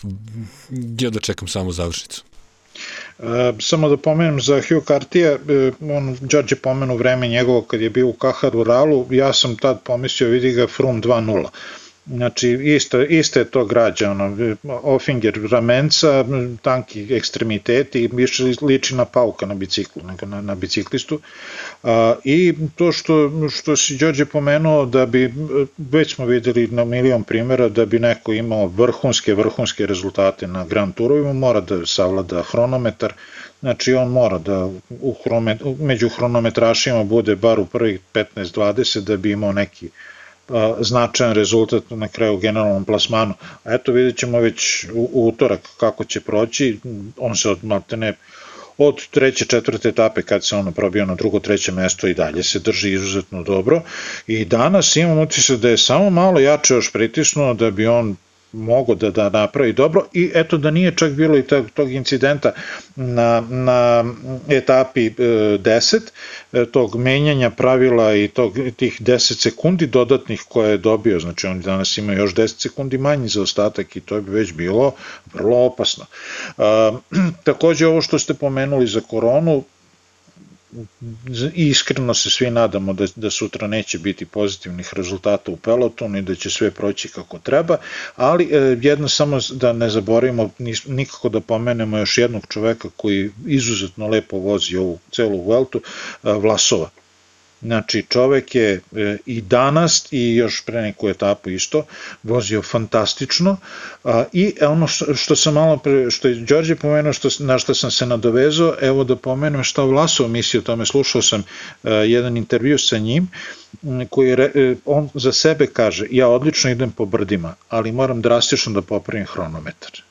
ja da čekam samo završnicu. E, samo da pomenem za Hugh Cartija, e, on, Đorđe pomenu vreme njegovo kad je bio u Kahar Uralu, ja sam tad pomislio, vidi ga Frum 2.0. Znači, isto, isto je to građa, ono, Ofinger ramenca, tanki ekstremiteti, više liči na pauka na biciklu, nego na, na biciklistu. A, I to što, što si Đorđe pomenuo, da bi, već smo videli na milion primjera, da bi neko imao vrhunske, vrhunske rezultate na Grand Tourovima, mora da savlada hronometar, Znači on mora da u hronomet, među hronometrašima bude bar u prvih 15-20 da bi imao neki značajan rezultat na kraju generalnom plasmanu. A eto vidjet ćemo već u, u utorak kako će proći, on se od maltene od treće, četvrte etape kad se ono probio na drugo, treće mesto i dalje se drži izuzetno dobro i danas imam utisak da je samo malo jače još pritisnuo da bi on mogo da, da napravi dobro i eto da nije čak bilo i tog, tog incidenta na, na etapi e, 10 e, tog menjanja pravila i tog, tih 10 sekundi dodatnih koje je dobio, znači oni danas imaju još 10 sekundi manji za ostatak i to bi već bilo vrlo opasno. E, takođe ovo što ste pomenuli za koronu, iskreno se svi nadamo da, da sutra neće biti pozitivnih rezultata u pelotonu i da će sve proći kako treba, ali e, jedno samo da ne zaboravimo nikako da pomenemo još jednog čoveka koji izuzetno lepo vozi ovu celu Vueltu, e, Vlasova. Znači, čovek je e, i danas i još pre neku etapu isto vozio fantastično i ono što, sam malo pre, što je Đorđe pomenuo, što, na što sam se nadovezao, evo da pomenem šta Vlasov misli o tome, slušao sam e, jedan intervju sa njim, koji re, e, on za sebe kaže, ja odlično idem po brdima, ali moram drastično da popravim hronometar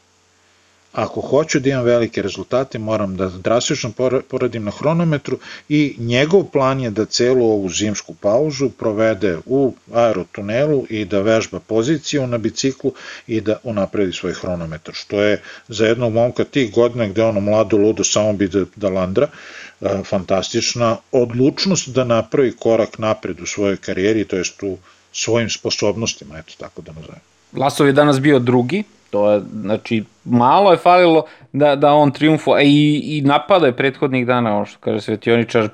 Ako hoću da imam velike rezultate, moram da drastično poradim na hronometru i njegov plan je da celu ovu zimsku pauzu provede u aerotunelu i da vežba poziciju na biciklu i da unapredi svoj hronometar, što je za jednog momka tih godina gde ono mlado ludo samo bi da, da landra, fantastična odlučnost da napravi korak napred u svojoj karijeri, to jest u svojim sposobnostima, eto tako da nazovem. Lasov je danas bio drugi, To je, znači, malo je falilo da, da on triumfo, a i, i napada je prethodnih dana, ono što kaže Svetioničar,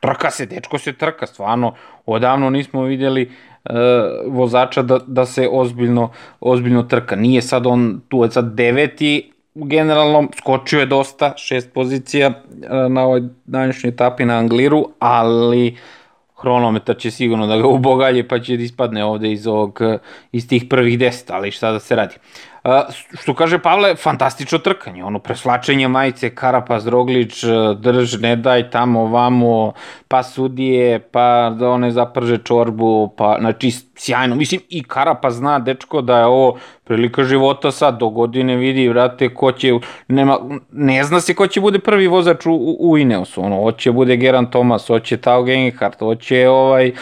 trka se, dečko se trka, stvarno, odavno nismo vidjeli uh, vozača da, da se ozbiljno, ozbiljno trka. Nije sad on, tu je sad deveti, generalno skočio je dosta, šest pozicija uh, na ovoj današnjoj etapi na Angliru, ali hronometar će sigurno da ga ubogalje pa će da ispadne ovde iz, ovog, iz tih prvih deset, ali šta da se radi. Što kaže Pavle, fantastično trkanje, ono preslačenje majice, Karapaz, Roglič, drž, ne daj tamo, vamo, pa sudije, pa da one zaprže čorbu, pa, znači, sjajno, mislim, i Karapaz zna, dečko, da je ovo prilika života sad, do godine vidi, vrate, ko će, nema, ne zna se ko će bude prvi vozač u, u Ineosu, ono, hoće bude Geran Thomas, hoće Tao Genghard, hoće ovaj,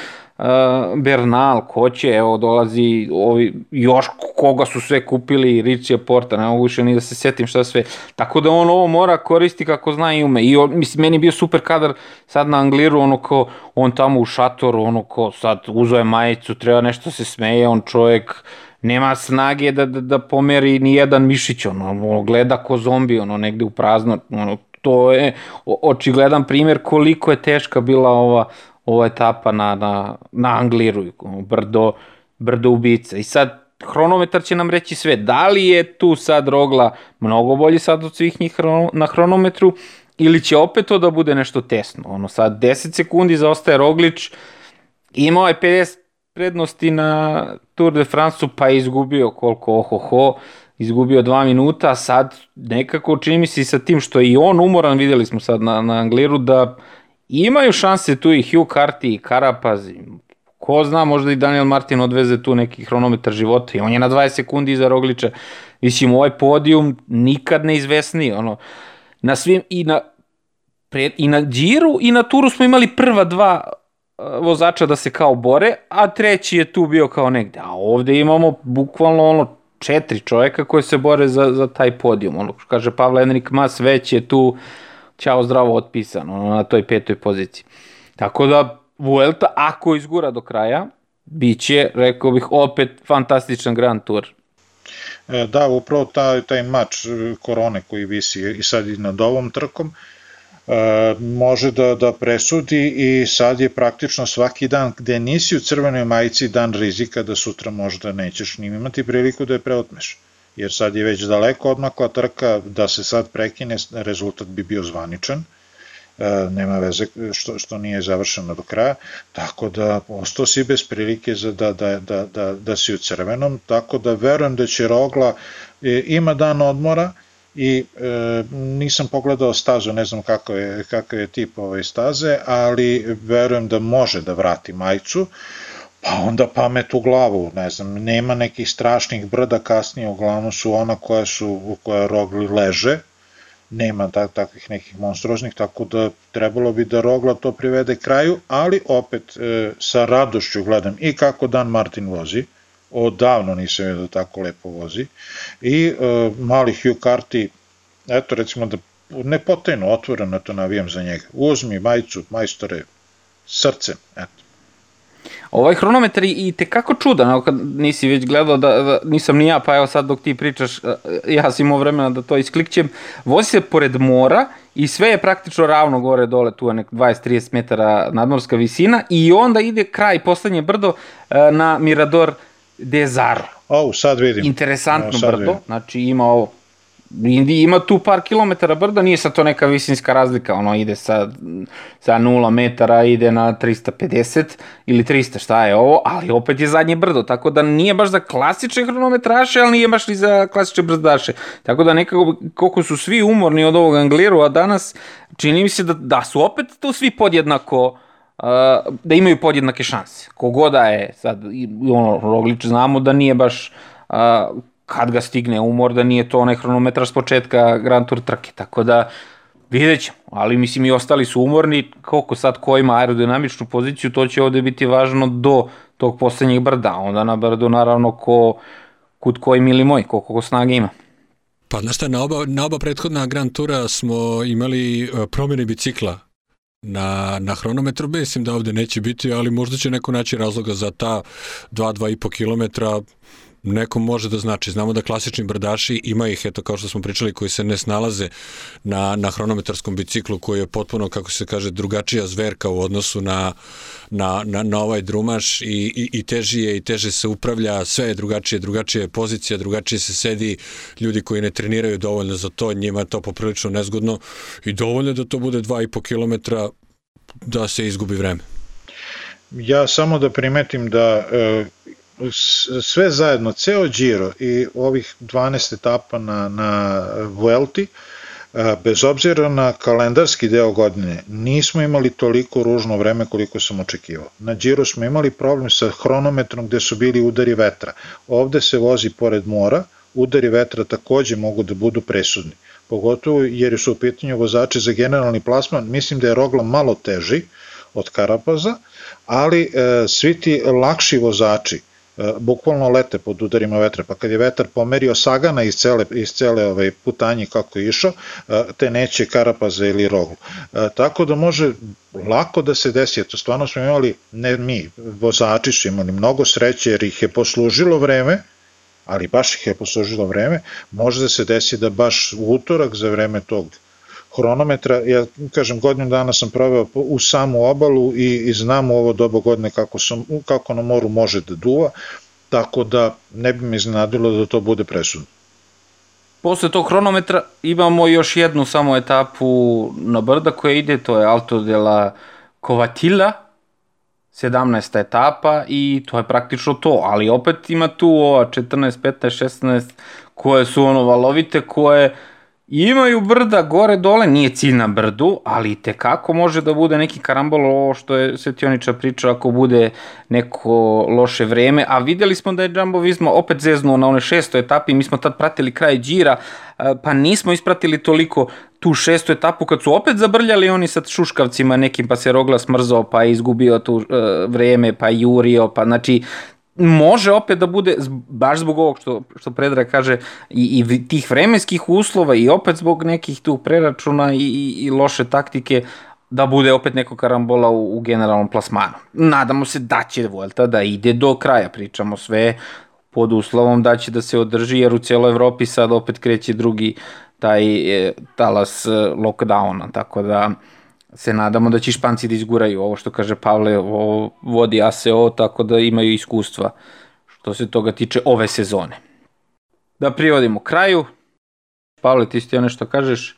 Bernal, ko će, evo dolazi ovi, još koga su sve kupili, Richie Porta, ne mogu više ni da se setim šta sve. Tako da on ovo mora koristi kako zna i ume. I on, mislim, meni je bio super kadar sad na Angliru, ono ko, on tamo u šatoru, ono ko sad uzoje majicu, treba nešto se smeje, on čovjek nema snage da, da, da pomeri ni jedan mišić, ono, ono, gleda ko zombi, ono, negde u prazno, ono, to je očigledan primjer koliko je teška bila ova ova etapa na, na, na Angliru, brdo, brdo ubica. I sad, hronometar će nam reći sve. Da li je tu sad Rogla mnogo bolji sad od svih njih na hronometru ili će opet to da bude nešto tesno. Ono sad 10 sekundi zaostaje Roglič, imao je 50 prednosti na Tour de France-u pa je izgubio koliko ohoho, izgubio dva minuta, a sad nekako čini mi se sa tim što je i on umoran, videli smo sad na, na Angliru, da imaju šanse tu i Hugh Carty i Carapaz, ko zna, možda i Daniel Martin odveze tu neki hronometar života i on je na 20 sekundi iza Rogliča. Mislim, ovaj podijum nikad ne izvesni, ono, na svim, i na, pre, i na Điru i na Turu smo imali prva dva vozača da se kao bore, a treći je tu bio kao negde. A ovde imamo bukvalno ono četiri čoveka koji se bore za, za taj podijum. Ono, kaže Pavle Enrik Mas, već je tu uh, ćao zdravo otpisan ono, na toj petoj poziciji. Tako da Vuelta, ako izgura do kraja, bit će, rekao bih, opet fantastičan Grand Tour. E, da, upravo taj, taj mač e, korone koji visi i sad i nad ovom trkom, e, može da, da presudi i sad je praktično svaki dan gde nisi u crvenoj majici dan rizika da sutra možda nećeš nim imati priliku da je preotmeš jer sad je već daleko odmakla trka, da se sad prekine, rezultat bi bio zvaničan, e, nema veze što, što nije završeno do kraja, tako da ostao si bez prilike za da, da, da, da, da si u crvenom, tako da verujem da će Rogla, e, ima dan odmora, i e, nisam pogledao stazu, ne znam kako je, kako je tip ove staze, ali verujem da može da vrati majicu, Pa onda pamet u glavu, ne znam, nema nekih strašnih brda kasnije, uglavnom su ona koja su, u koja rogli leže, nema tak, takvih nekih monstruoznih, tako da trebalo bi da Rogla to privede kraju, ali opet e, sa radošću gledam i kako Dan Martin vozi, odavno nisam vidio da tako lepo vozi, i e, mali Hugh Carty, eto recimo da ne potajno, otvoreno to navijam za njega, uzmi majicu, majstore, srcem, eto. Ovaj hronometar i te kako čudan, kad nisi već gledao da, da nisam ni ja, pa evo sad dok ti pričaš, e, ja sam imao vremena da to isklikćem, vozi se pored mora i sve je praktično ravno gore dole, tu je nek 20-30 metara nadmorska visina i onda ide kraj, poslednje brdo e, na Mirador de Zaro. O, sad vidim. Interesantno o, brdo, vidim. znači ima ovo Indi ima tu par kilometara brda, nije sad to neka visinska razlika, ono ide sa, sa 0 metara, ide na 350 ili 300, šta je ovo, ali opet je zadnje brdo, tako da nije baš za klasične hronometraše, ali nije baš ni za klasične brzdaše. Tako da nekako, koliko su svi umorni od ovog Angliru, a danas čini mi se da, da su opet tu svi podjednako, uh, da imaju podjednake šanse. Kogoda je, sad, ono, Roglič znamo da nije baš uh, kad ga stigne umor, da nije to onaj hronometar s početka Grand Tour trke, tako da vidjet ćemo, ali mislim i ostali su umorni, koliko sad ko ima aerodinamičnu poziciju, to će ovde biti važno do tog poslednjeg brda, onda na brdu naravno ko, kud koji mili moj, koliko ko snage ima. Pa znaš šta, na oba, na oba prethodna Grand Tura smo imali e, promjene bicikla na, na hronometru, mislim da ovde neće biti, ali možda će neko naći razloga za ta 2-2,5 km nekom može da znači. Znamo da klasični brdaši ima ih, eto kao što smo pričali, koji se ne snalaze na, na hronometarskom biciklu koji je potpuno, kako se kaže, drugačija zverka u odnosu na, na, na, na ovaj drumaš i, i, i teži je i teže se upravlja, sve je drugačije, drugačija je pozicija, drugačije se sedi, ljudi koji ne treniraju dovoljno za to, njima je to poprilično nezgodno i dovoljno da to bude 2,5 km da se izgubi vreme. Ja samo da primetim da e, sve zajedno, ceo Giro i ovih 12 etapa na, na Vuelti, bez obzira na kalendarski deo godine, nismo imali toliko ružno vreme koliko sam očekivao. Na Giro smo imali problem sa hronometrom gde su bili udari vetra. Ovde se vozi pored mora, udari vetra takođe mogu da budu presudni. Pogotovo jer su u pitanju vozači za generalni plasman, mislim da je Rogla malo teži od Karapaza, ali e, svi ti lakši vozači, E, bukvalno lete pod udarima vetra, pa kad je vetar pomerio Sagana iz cele, iz cele ovaj putanji kako je išao, e, te neće Karapaza ili Roglu. E, tako da može lako da se desi, eto stvarno smo imali, ne mi, vozači su imali mnogo sreće jer ih je poslužilo vreme, ali baš ih je poslužilo vreme, može da se desi da baš utorak za vreme tog hronometra, ja kažem godinu dana sam proveo u samu obalu i, i znam u ovo dobo godine kako, sam, kako na moru može da duva, tako da ne bi mi iznenadilo da to bude presudno. Posle tog hronometra imamo još jednu samo etapu na brda koja ide, to je Alto de la Covatilla, 17. etapa i to je praktično to, ali opet ima tu ova 14, 15, 16 koje su ono valovite, koje Imaju brda gore dole, nije cilj na brdu, ali te kako može da bude neki karambol ovo što je Svetioniča priča ako bude neko loše vreme, a videli smo da je Jumbo Visma opet zeznuo na one šestoj etapi, mi smo tad pratili kraj džira, pa nismo ispratili toliko tu šestu etapu kad su opet zabrljali oni sa šuškavcima nekim pa se Rogla smrzao pa izgubio tu uh, vreme pa jurio pa znači može opet da bude, baš zbog ovog što, što Predrag kaže, i, i tih vremenskih uslova i opet zbog nekih tu preračuna i, i, i loše taktike, da bude opet neko karambola u, u generalnom plasmanu. Nadamo se da će Vuelta da ide do kraja, pričamo sve pod uslovom da će da se održi, jer u cijeloj Evropi sad opet kreće drugi taj e, talas e, lockdowna, tako da se nadamo da će Španci da izguraju ovo što kaže Pavle, ovo vodi ASO, tako da imaju iskustva što se toga tiče ove sezone. Da privodimo kraju. Pavle, ti ti nešto kažeš?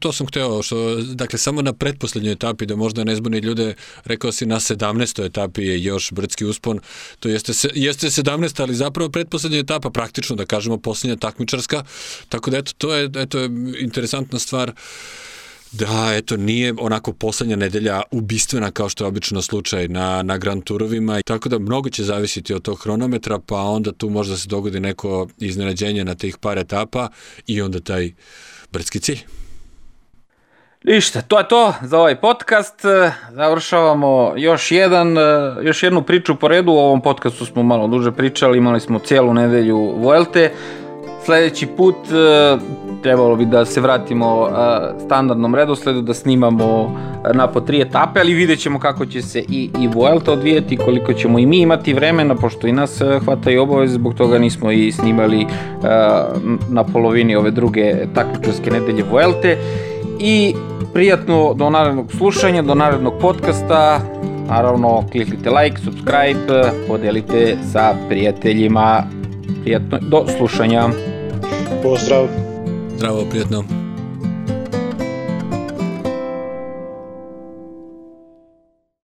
To sam hteo, što, dakle, samo na pretposlednjoj etapi, da možda ne zbuni ljude, rekao si na 17. etapi je još brdski uspon, to jeste, jeste 17. ali zapravo pretposlednja etapa, praktično da kažemo poslednja takmičarska, tako da eto, to je eto, interesantna stvar. Uh, Da, eto, nije onako poslednja nedelja ubistvena kao što je obično slučaj na, na Grand Turovima, tako da mnogo će zavisiti od tog hronometra, pa onda tu možda se dogodi neko iznenađenje na tih par etapa i onda taj brdski cilj. Ništa, to je to za ovaj podcast. Završavamo još jedan, još jednu priču po redu. U ovom podcastu smo malo duže pričali, imali smo cijelu nedelju Vuelte. Sledeći put trebalo bi da se vratimo standardnom redosledu, da snimamo na po tri etape, ali vidjet ćemo kako će se i, i Vuelta odvijeti, koliko ćemo i mi imati vremena, pošto i nas hvata i obaveze, zbog toga nismo i snimali na polovini ove druge takmičarske nedelje Vuelte. I prijatno do narednog slušanja, do narednog podcasta, naravno kliknite like, subscribe, podelite sa prijateljima, prijatno, do slušanja. Pozdrav! Zdravo, prijetno.